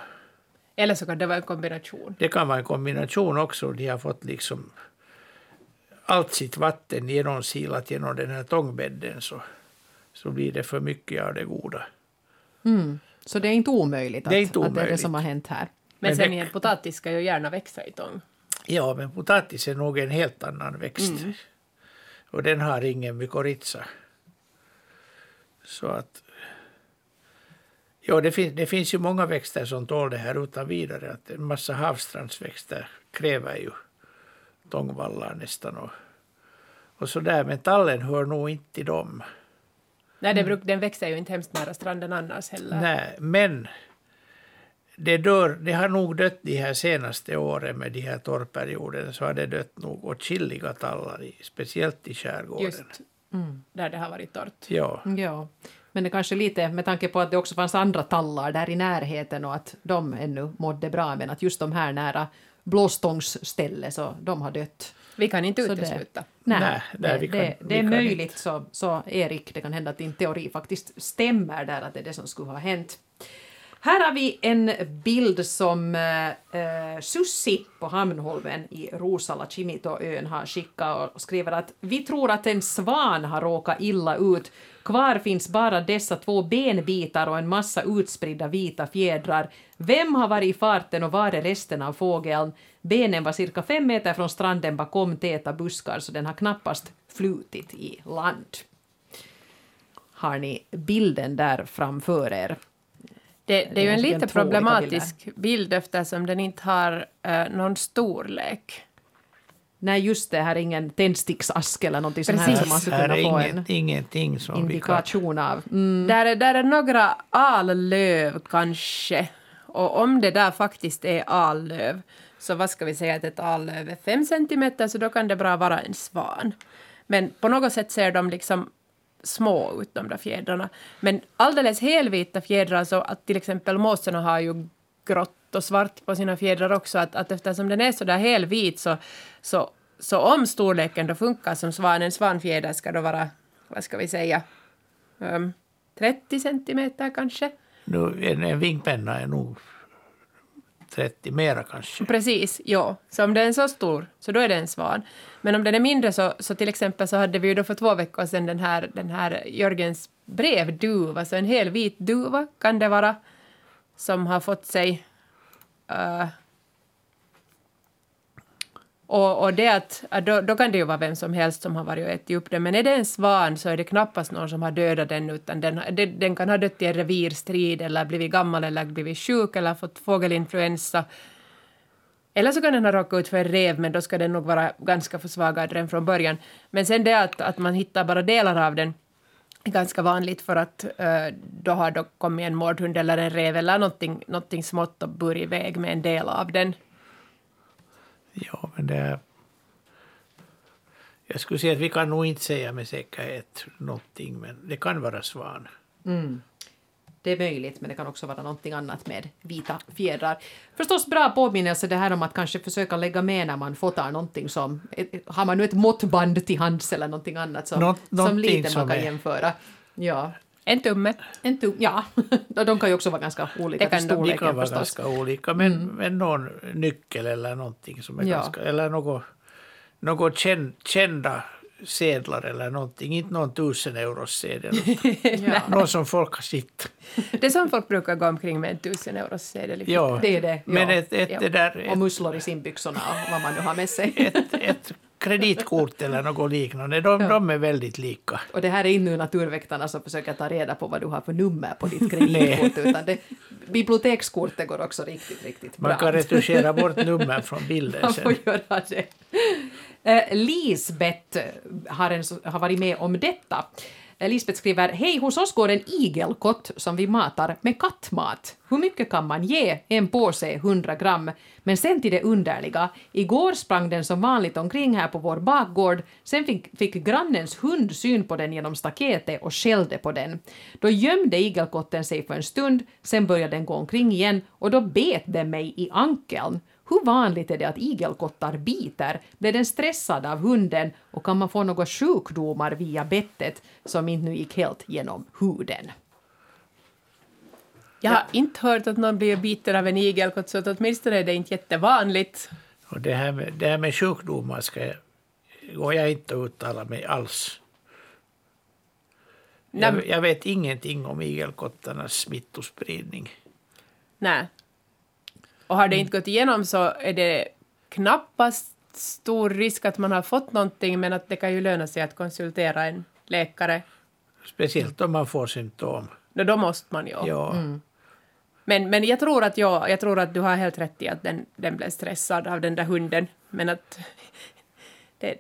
Speaker 3: Eller så kan det vara en kombination.
Speaker 2: det kan vara en kombination också. De har fått liksom allt sitt vatten genomsilat genom den här tångbädden så, så blir det för mycket av det goda.
Speaker 1: Så det är inte omöjligt att
Speaker 2: Det är inte
Speaker 1: att det, är det
Speaker 2: omöjligt.
Speaker 1: som har hänt här.
Speaker 3: Men,
Speaker 2: Men
Speaker 3: sen igen, potatis ska ju gärna växa i tång.
Speaker 2: Ja, men potatis är nog en helt annan växt. Och den har ingen mykorrhiza. Så att... Ja, det, finns, det finns ju många växter som tål det här utan vidare. Att en massa havsstrandsväxter kräver ju tångvallar nästan. Och, och så där. Men tallen hör nog inte till dem.
Speaker 3: Nej, det bruk, den växer ju inte hemskt nära stranden annars heller.
Speaker 2: Nej, men det, dör, det har nog dött de här senaste åren med de här torrperioderna så har det dött nog åtskilliga tallar, i, speciellt i skärgården.
Speaker 3: Just där det har varit torrt.
Speaker 2: Ja,
Speaker 1: Ja. Men det kanske lite med tanke på att det också fanns andra tallar där i närheten och att de ännu mådde bra, men att just de här nära blåstångsstället, så de har dött.
Speaker 3: Vi kan inte
Speaker 1: Så det-
Speaker 3: utesluta.
Speaker 1: Nej,
Speaker 2: Nej, nej,
Speaker 1: det,
Speaker 2: vi kan-
Speaker 1: det,
Speaker 2: vi
Speaker 1: det är möjligt,
Speaker 2: inte.
Speaker 1: så, så Erik, det kan hända att din teori faktiskt stämmer där, att det är det som skulle ha hänt. Här har vi en bild som eh, eh Sussi på Hamnholmen i Rosala-Kimitoön har skickat och skriver att vi tror att en svan har råkat illa ut. Kvar finns bara dessa två benbitar och en massa utspridda vita fjädrar. Vem har varit i farten och var är resten av fågeln? Benen var cirka fem meter från stranden bakom täta buskar så den har knappast flutit i land. Har ni bilden där framför er?
Speaker 3: Det, det är ju en lite problematisk bild eftersom den inte har eh, någon storlek.
Speaker 1: Nej, just det, här är ingen tändsticksask eller någonting sånt här som man skulle kunna
Speaker 2: är
Speaker 1: få
Speaker 2: ingen,
Speaker 1: en
Speaker 2: ingenting som vi kan...
Speaker 1: indikation av. Mm.
Speaker 3: Där, är, där är några allöv kanske. Och om det där faktiskt är allöv så vad ska vi säga att ett tal över 5 centimeter, så då kan det bra vara en svan. Men på något sätt ser de liksom små ut, de där fjädrarna. Men alldeles helvita fjädrar, så att till exempel måsarna har ju grått och svart på sina fjädrar också, att, att eftersom den är så där helvit så, så, så om storleken då funkar som svan, en svanfjäder ska då vara, vad ska vi säga, um, 30 centimeter kanske.
Speaker 2: Nu, en, en vingpenna är nog 30 mera kanske.
Speaker 3: Precis, ja. Så om den är så stor, så då är det en svan. Men om den är mindre, så, så till exempel så hade vi ju då för två veckor sedan den här, den här Jörgens brevduva, så en hel vit duva kan det vara, som har fått sig uh, och, och det att, äh, då, då, kan det ju vara vem som helst som har varit och ätit upp den, men är det en svan så är det knappast någon som har dödat den, utan den, den, den kan ha dött i en revirstrid eller blivit gammal eller blivit sjuk eller fått fågelinfluensa. Eller så kan den ha råkat ut för en rev, men då ska den nog vara ganska försvagad redan från början. Men sen det att, att man hittar bara delar av den är ganska vanligt för att uh, då har då kommit en mårdhund eller en rev eller någonting, någonting smått och burit iväg med en del av den.
Speaker 2: Ja, men det är... Jag skulle säga att vi kan nog inte säga med säkerhet någonting, men det kan vara svan.
Speaker 1: Mm. Det är möjligt, men det kan också vara någonting annat med vita fjädrar. Förstås bra påminnelse det här om att kanske försöka lägga med när man fotar någonting som... Har man nu ett måttband till hands eller någonting annat som,
Speaker 2: Nå
Speaker 1: som lite man kan
Speaker 2: är...
Speaker 1: jämföra. Ja.
Speaker 3: En tumme.
Speaker 1: En tumme, ja. de kan ju också vara ganska olika
Speaker 3: det kan
Speaker 2: De kan vara
Speaker 1: förstås.
Speaker 2: ganska olika, men, mm. men någon nyckel eller någonting som är
Speaker 1: Ja.
Speaker 2: ganska... Eller något, något känn, kända sedlar eller någonting. Inte någon tusen euros sedel.
Speaker 1: Ja.
Speaker 2: någon som folk har sett.
Speaker 3: Det är som folk brukar gå omkring med en tusen euros sedel.
Speaker 2: Ja,
Speaker 1: Det är det. Ja.
Speaker 2: men ett, ett,
Speaker 3: Ja.
Speaker 2: där...
Speaker 1: Och
Speaker 2: Ett,
Speaker 1: musslor i simbyxorna och vad man nu har med sig.
Speaker 2: ett, ett kreditkort eller något liknande, de,
Speaker 1: Ja.
Speaker 2: de är väldigt lika.
Speaker 1: Och det här är inte nu naturväktarna som försöker ta reda på vad du har för nummer på ditt kreditkort, utan det, bibliotekskortet går också riktigt, riktigt bra.
Speaker 2: Man kan retuschera bort nummer från bilden
Speaker 1: Man får
Speaker 2: sen.
Speaker 1: göra det. Eh, Lisbeth har, en, har varit med om detta. Lisbeth skriver, hej, hos oss går en igelkott som vi matar med kattmat. Hur mycket kan man ge? En påse 100 gram. Men sen till det underliga. Igår sprang den som vanligt omkring här på vår bakgård. Sen fick, fick grannens hund syn på den genom staketet och skällde på den. Då gömde igelkotten sig för en stund, sen började den gå omkring igen och då bet den mig i ankeln. Hur vanligt är det att igelkottar biter? Blev den stressad av hunden och kan man få några sjukdomar via bettet som inte nu gick helt genom huden?
Speaker 3: Jag har inte hört att någon blir biten av en igelkott, så att åtminstone är det inte jättevanligt.
Speaker 2: Och det här med, det här med sjukdomar ska jag, går jag inte att uttala mig alls. Jag, jag vet ingenting om igelkottarnas smittospridning.
Speaker 3: nej. Och har det inte gått igenom så är det knappast stor risk att man har fått någonting, men att det kan ju löna sig att konsultera en läkare.
Speaker 2: Speciellt om man får symptom.
Speaker 3: Då, då måste man ju.
Speaker 2: Ja.
Speaker 3: Men, men jag, tror att jag, jag tror att du har helt rätt i att den, den blev stressad av den där hunden. Men att det,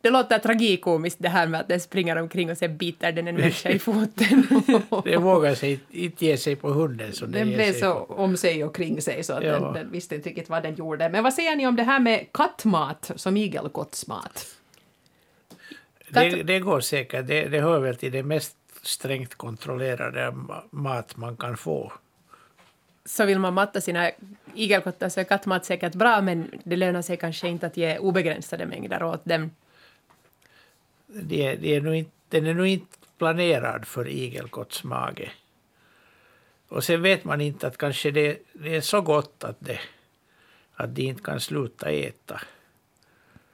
Speaker 3: det låter tragikomiskt det här med att den springer omkring och sen biter den en människa i foten.
Speaker 2: Det vågar sig inte ge sig på hunden som
Speaker 1: Den
Speaker 2: ger
Speaker 1: blev så
Speaker 2: på.
Speaker 1: om sig och kring sig så att
Speaker 2: Ja.
Speaker 1: den, den visste inte riktigt vad den gjorde. Men vad säger ni om det här med kattmat som igelkottsmat?
Speaker 2: Det, det går säkert. Det, det hör väl till det mest strängt kontrollerade ma- mat man kan få.
Speaker 3: så vill man matta sina igelkottar så är kattmat säkert bra, men det lönar sig kanske inte att ge obegränsade mängder åt dem.
Speaker 2: Det, det är nog inte, den är nog inte planerad för igelkottsmage. Och sen vet man inte att kanske det, det är så gott att, det, att de inte kan sluta äta.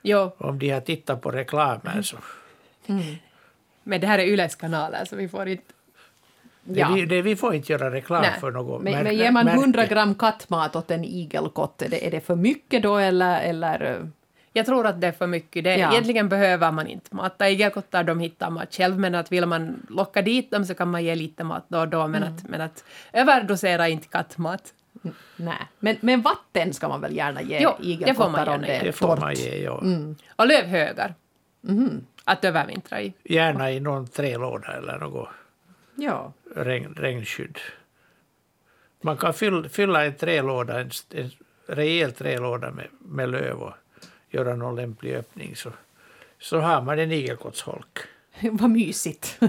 Speaker 3: Jo,
Speaker 2: Om de har tittat på reklamen så...
Speaker 3: men det här är Yles kanaler, så vi får inte...
Speaker 2: Det,
Speaker 1: Ja.
Speaker 2: vi, det, vi får inte göra reklam
Speaker 3: Nej.
Speaker 2: för något
Speaker 1: Men, men ger man
Speaker 2: märke.
Speaker 1: 100 gram kattmat åt en igelkott, är det, är det för mycket då eller, eller eh,
Speaker 3: Jag tror att det är för mycket. Det,
Speaker 1: Ja.
Speaker 3: Egentligen behöver man inte mata igelkottar, de hittar mat själv, men att vill man locka dit dem så kan man ge lite mat då och då, men,
Speaker 1: Mm.
Speaker 3: att, men att överdosera inte kattmat.
Speaker 1: nej. Men, men vatten ska man väl gärna ge
Speaker 3: Jo, det får man
Speaker 1: igelkottar om
Speaker 3: gärna
Speaker 1: det är
Speaker 2: Det får man ge, ja.
Speaker 3: Och lövhögar.
Speaker 1: Mhm.
Speaker 3: Att övervintra i.
Speaker 2: Gärna i någon trälåda eller något
Speaker 1: Ja.
Speaker 2: regn, regnskydd. Man kan fylla, fylla en trälåda, en, en rejäl trälåda med, med löv och göra någon lämplig öppning så, så har man en igelkottsholk.
Speaker 1: Vad mysigt.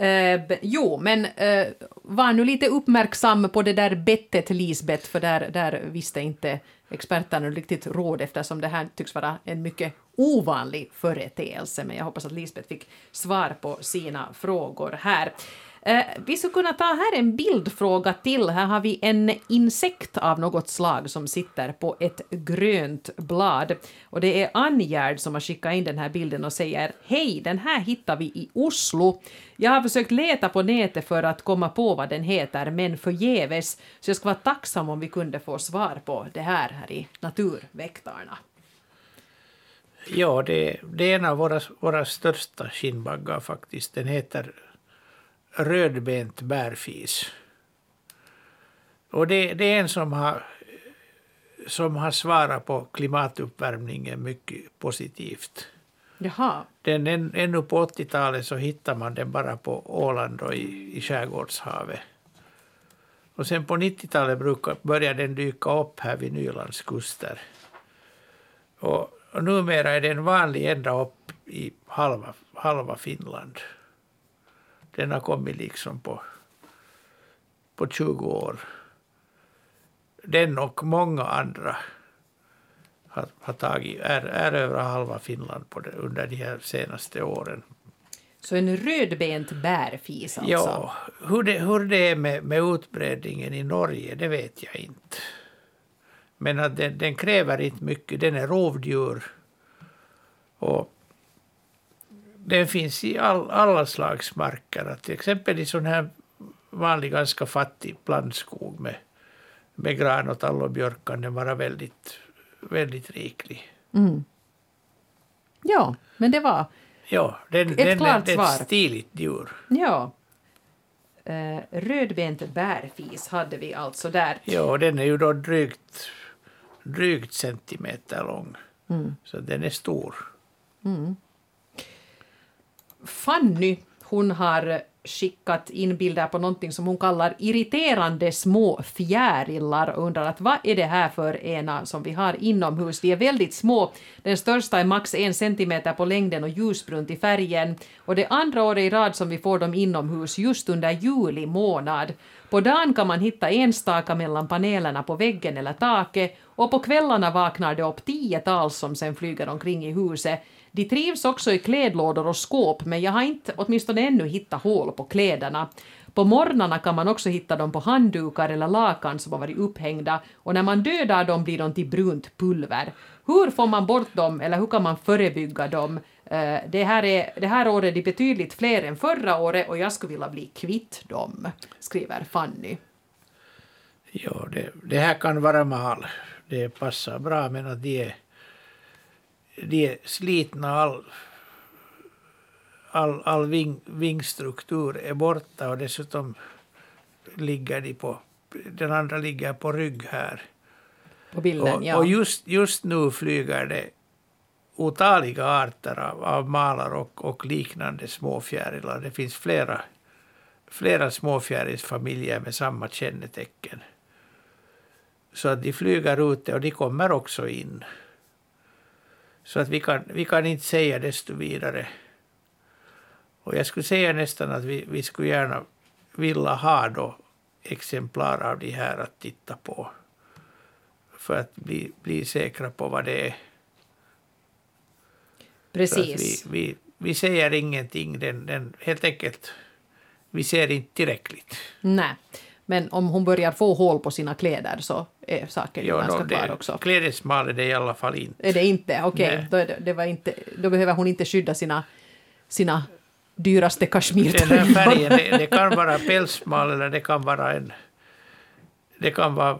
Speaker 1: Eh, jo, men eh, var nu lite uppmärksam på det där bettet, Lisbeth, för där, där visste inte experterna riktigt råd eftersom det här tycks vara en mycket ovanlig företeelse. Men jag hoppas att Lisbeth fick svar på sina frågor här. Eh, vi skulle kunna ta här en bildfråga till. Här har vi en insekt av något slag som sitter på ett grönt blad. Och det är Anjärd som har skickat in den här bilden och säger Hej, den här hittar vi i Oslo. Jag har försökt leta på nätet för att komma på vad den heter, men förgäves. Så jag skulle vara tacksam om vi kunde få svar på det här här i Naturväktarna.
Speaker 2: Ja, det, det är en av våra, våra största skinnbaggar faktiskt. Den heter rödbent bärfis. Och det, det är en som har, som har svarat på klimatuppvärmningen mycket positivt.
Speaker 1: Jaha,
Speaker 2: Den, en, ännu på 80-talet så hittar man den bara på Åland och i, i skärgårdshavet. Och sen på 90-talet brukar- började den dyka upp här vid Nylands kuster. Och, och numera är den vanlig ända upp i halva, halva Finland. Den har kommit liksom på, på 20 år. Den och många andra har, har tagit, är, är över halva Finland på det, under de här senaste åren.
Speaker 1: så en rödbent bärfis alltså.
Speaker 2: Ja, hur det, hur det är med, med utbredningen i Norge, det vet jag inte. Men att den, den kräver inte mycket, den är rovdjur. Och den finns i all, alla slags marker. Att till exempel i sån här vanlig, ganska fattig blandskog med, med gran och tall och björk kan den vara väldigt, väldigt riklig.
Speaker 1: Mm. Ja, men det var...
Speaker 2: Ja, den,
Speaker 1: Ett
Speaker 2: den
Speaker 1: klart
Speaker 2: är
Speaker 1: svar.
Speaker 2: ett stiligt djur.
Speaker 1: Ja. Eh, rödbent bärfis hade vi alltså där.
Speaker 2: Ja, den är ju då drygt, drygt centimeter lång. Så den är stor.
Speaker 1: Fanny, hon har skickat in bilder på någonting som hon kallar irriterande små fjärilar och undrar att vad är det här för ena som vi har inomhus? De är väldigt små. Den största är max en centimeter på längden och ljusbrunt i färgen. Och det är andra året i rad som vi får dem inomhus just under juli månad. På dagen kan man hitta enstaka mellan panelerna på väggen eller taket och på kvällarna vaknar det upp tiotals som sen flyger omkring i huset. De trivs också i klädlådor och skåp, men jag har inte åtminstone ännu hittat hål på kläderna. På morgnarna kan man också hitta dem på handdukar eller lakan som har varit upphängda och när man dödar dem blir de till brunt pulver. Hur får man bort dem eller hur kan man förebygga dem? Eh, det här, är, det här året är de betydligt fler än förra året och jag skulle vilja bli kvitt dem, skriver Fanny.
Speaker 2: Ja, det, det här kan vara mal. Det passar bra, men att de är, de är slitna. All, all, all ving, vingstruktur är borta och dessutom ligger de på... Den andra ligger på rygg här.
Speaker 1: På bilden,
Speaker 2: Och,
Speaker 1: ja.
Speaker 2: och just, just nu flyger det otaliga arter av, av malar och, och liknande småfjärilar. Det finns flera, flera småfjärilsfamiljer med samma kännetecken. Så att de flyger ute och de kommer också in. Så att vi kan, vi kan inte säga desto vidare. Och jag skulle säga nästan att vi, vi skulle gärna vilja ha då exemplar av de här att titta på. För att bli, bli säkra på vad det är.
Speaker 1: Precis.
Speaker 2: vi, vi, vi säger ingenting. Den, den, helt enkelt, vi ser inte tillräckligt.
Speaker 1: Nej. Men om hon börjar få hål på sina kläder så är saken
Speaker 2: Ja,
Speaker 1: ganska
Speaker 2: då,
Speaker 1: klar också.
Speaker 2: Klädesmal är det i alla fall inte.
Speaker 1: Är det inte? Okej,
Speaker 2: Nej.
Speaker 1: då, det, var inte, då behöver hon inte skydda sina, sina dyraste
Speaker 2: Den här
Speaker 1: kashmirtröjor.
Speaker 2: färgen, det, det kan vara pälsmal eller det kan vara en... Det kan vara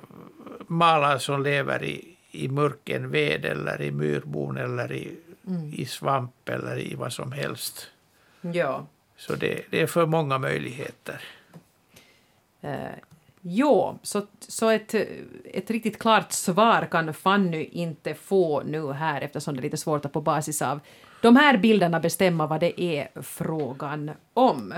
Speaker 2: malar som lever i, i mörken ved eller i myrbon eller i, i svamp eller i vad som helst.
Speaker 1: Ja.
Speaker 2: Så det, det är för många möjligheter.
Speaker 1: Eh, jo, så, så ett, ett riktigt klart svar kan Fanny inte få nu här eftersom det är lite svårt att på basis av de här bilderna bestämma vad det är frågan om.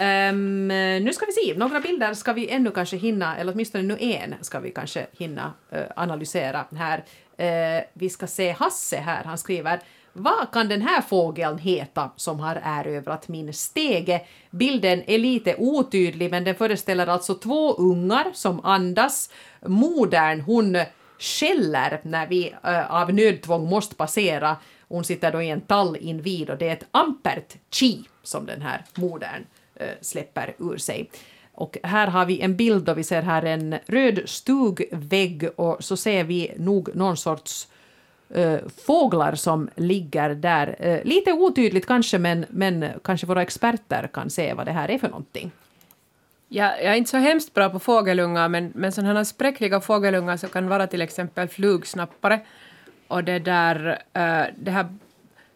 Speaker 1: Um, nu ska vi se, några bilder ska vi ännu kanske hinna, eller åtminstone nu en ska vi kanske hinna uh, analysera här. Uh, vi ska se Hasse här, han skriver vad kan den här fågeln heta som har erövrat min stege? Bilden är lite otydlig men den föreställer alltså två ungar som andas. Modern hon skäller när vi äh, av nödtvång måste passera. Hon sitter då i en tall invid och det är ett ampert chi som den här modern äh, släpper ur sig. Och här har vi en bild och vi ser här en röd stugvägg och så ser vi nog någon sorts Eh, fåglar som ligger där. Eh, lite otydligt kanske, men, men kanske våra experter kan se vad det här är för någonting.
Speaker 3: Ja, jag är inte så hemskt bra på fågelungar, men, men sådana spräckliga fågelungar som kan vara till exempel flugsnappare. Och det där, eh, det här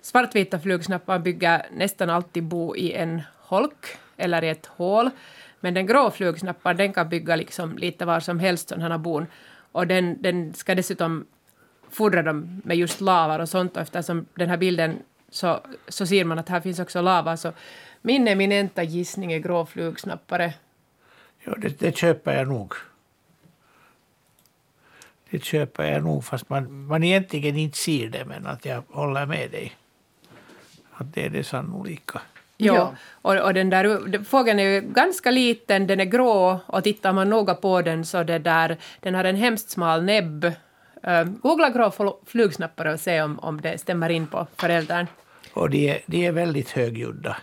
Speaker 3: svartvita flugsnapparen bygger nästan alltid bo i en holk eller i ett hål. Men den grå flugsnapparen den kan bygga liksom lite var som helst sådana bon. Och den, den ska dessutom fodra dem med just lava och sånt och eftersom den här bilden så, så ser man att här finns också lava så min eminenta gissning är grå flugsnappare.
Speaker 2: Ja, det, det köper jag nog. Det köper jag nog fast man, man egentligen inte ser det men att jag håller med dig. Att det är det sannolika.
Speaker 3: Ja, ja. Och, och den där fågeln är ju ganska liten, den är grå och tittar man noga på den så det där, den har en hemskt smal näbb. Uh, googla grå flugsnappare och se om, om det stämmer in på föräldern.
Speaker 2: Och de är, de är väldigt högljudda.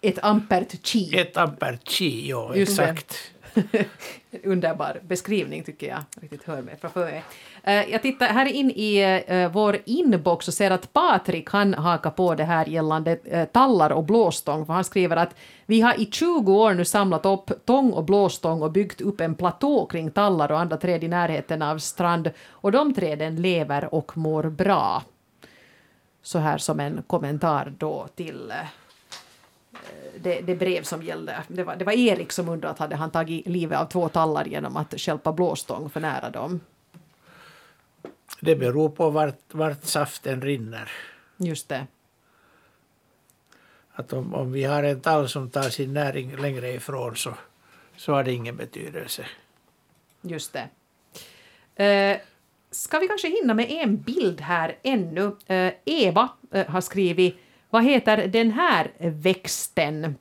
Speaker 1: Ett ampert chi.
Speaker 2: Ett ampert chi, ja, exakt.
Speaker 1: Underbar beskrivning tycker jag. Riktigt hör mig framför mig. Eh, jag tittar här in i eh, vår inbox och ser att Patrik han hakar på det här gällande eh, tallar och blåstång. För han skriver att vi har i 20 år nu samlat upp tång och blåstång och byggt upp en platå kring tallar och andra träd i närheten av strand. Och de träden lever och mår bra. Så här som en kommentar då till det, det, brev som gällde. Det var, det var Erik som undrade att hade han tagit livet av två tallar genom att stjälpa blåstång för nära dem.
Speaker 2: Det beror på vart, vart saften rinner.
Speaker 1: Just det.
Speaker 2: Att om, om vi har en tall som tar sin näring längre ifrån så, så har det ingen betydelse.
Speaker 1: Just det. Eh, ska vi kanske hinna med en bild här ännu? Eh, Eva eh, har skrivit vad heter den här växten?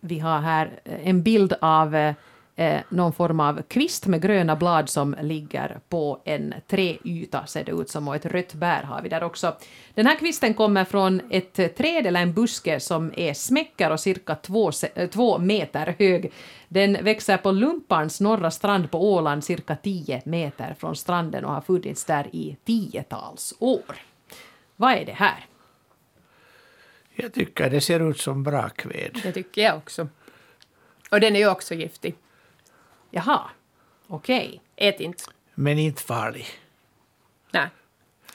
Speaker 1: Vi har här en bild av eh, någon form av kvist med gröna blad som ligger på en träyta, ser det ut som, och ett rött bär har vi där också. Den här kvisten kommer från ett träd eller en buske som är smäcker och cirka två, två meter hög. Den växer på Lumparns norra strand på Åland cirka tio meter från stranden och har funnits där i tiotals år. Vad är det här?
Speaker 2: Jag tycker det ser ut som brakved.
Speaker 3: Det tycker jag också. Och den är ju också giftig.
Speaker 1: Jaha, okej. Okay.
Speaker 3: Ät inte.
Speaker 2: Men inte farlig.
Speaker 3: Nej.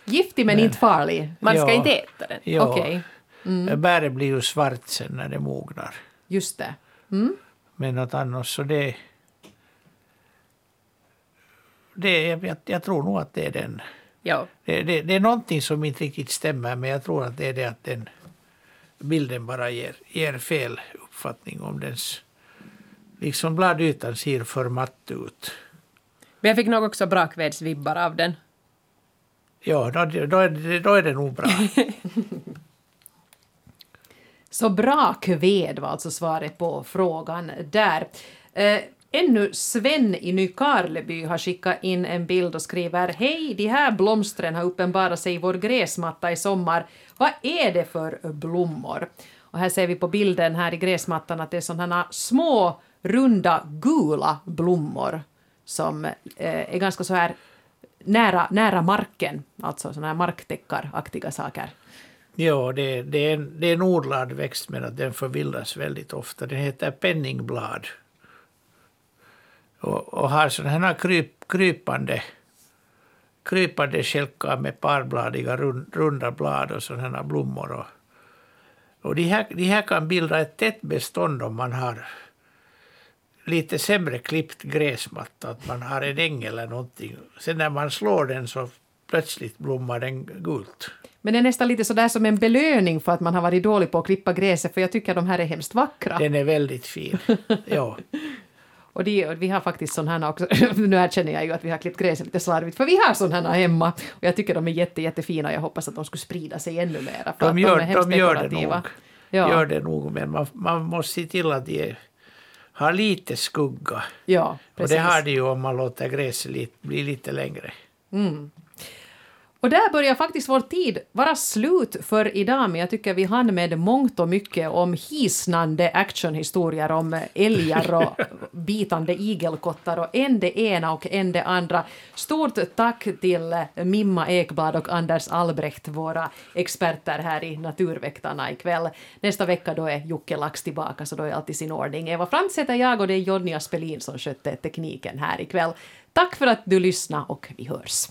Speaker 1: Giftig men, men inte farlig?
Speaker 3: Man ska ja, inte äta den?
Speaker 2: Ja. Okay. Mm. Bäret blir ju svart sen när det mognar.
Speaker 1: Just det. Mm.
Speaker 2: Men att annars så det... det jag, jag tror nog att det är den.
Speaker 3: Ja.
Speaker 2: Det, det, det är någonting som inte riktigt stämmer men jag tror att det är det att den bilden bara ger, ger fel uppfattning om dens... Liksom bladytan ser för matt ut.
Speaker 3: Men jag fick nog också brakvedsvibbar av den.
Speaker 2: Ja, då, då, är det, då är det nog bra.
Speaker 1: Så brakved var alltså svaret på frågan där. Eh, ännu Sven i Nykarleby har skickat in en bild och skriver Hej, de här blomstren har uppenbarat sig i vår gräsmatta i sommar. Vad är det för blommor? Och här ser vi på bilden här i gräsmattan att det är sådana små runda gula blommor som eh, är ganska så här nära, nära marken, alltså sådana här marktäckaraktiga saker.
Speaker 2: Ja, det, det, är en, det är en odlad växt men att den förvildas väldigt ofta. Den heter penningblad och, och har sådana här kryp, krypande, krypande skälkar med parbladiga runda blad och sådana här blommor. Och, och de, här, de här kan bilda ett tätt bestånd om man har lite sämre klippt gräsmatta, att man har en äng eller någonting. Sen när man slår den så plötsligt blommar den gult.
Speaker 1: Men det är nästan lite sådär som en belöning för att man har varit dålig på att klippa gräset, för jag tycker de här är hemskt vackra.
Speaker 2: Den är väldigt fin. Ja.
Speaker 1: Och, de, och vi har faktiskt sådana här också, nu erkänner jag ju att vi har klippt gräset lite slarvigt, för vi har sådana här hemma. Och jag tycker de är jätte, jättefina, jag hoppas att de skulle sprida sig ännu mera. För
Speaker 2: De
Speaker 1: att
Speaker 2: gör,
Speaker 1: är hemskt
Speaker 2: de gör det nog.
Speaker 1: Ja,
Speaker 2: Gör det nog, men man, man måste se till att de är, har lite skugga.
Speaker 1: ja,
Speaker 2: Och
Speaker 1: precis.
Speaker 2: det har de ju om man låter gräset bli lite längre.
Speaker 1: Och där börjar faktiskt vår tid vara slut för idag, men jag tycker vi hann med mångt och mycket om hisnande actionhistorier om älgar och bitande igelkottar och en det ena och en det andra. Stort tack till Mimma Ekblad och Anders Albrecht, våra experter här i Naturväktarna ikväll. Nästa vecka då är Jocke Lax tillbaka, så då är allt i sin ordning. Eva Frantz heter jag och det är Jonny Aspelin som skötte tekniken här ikväll. Tack för att du lyssnade och vi hörs.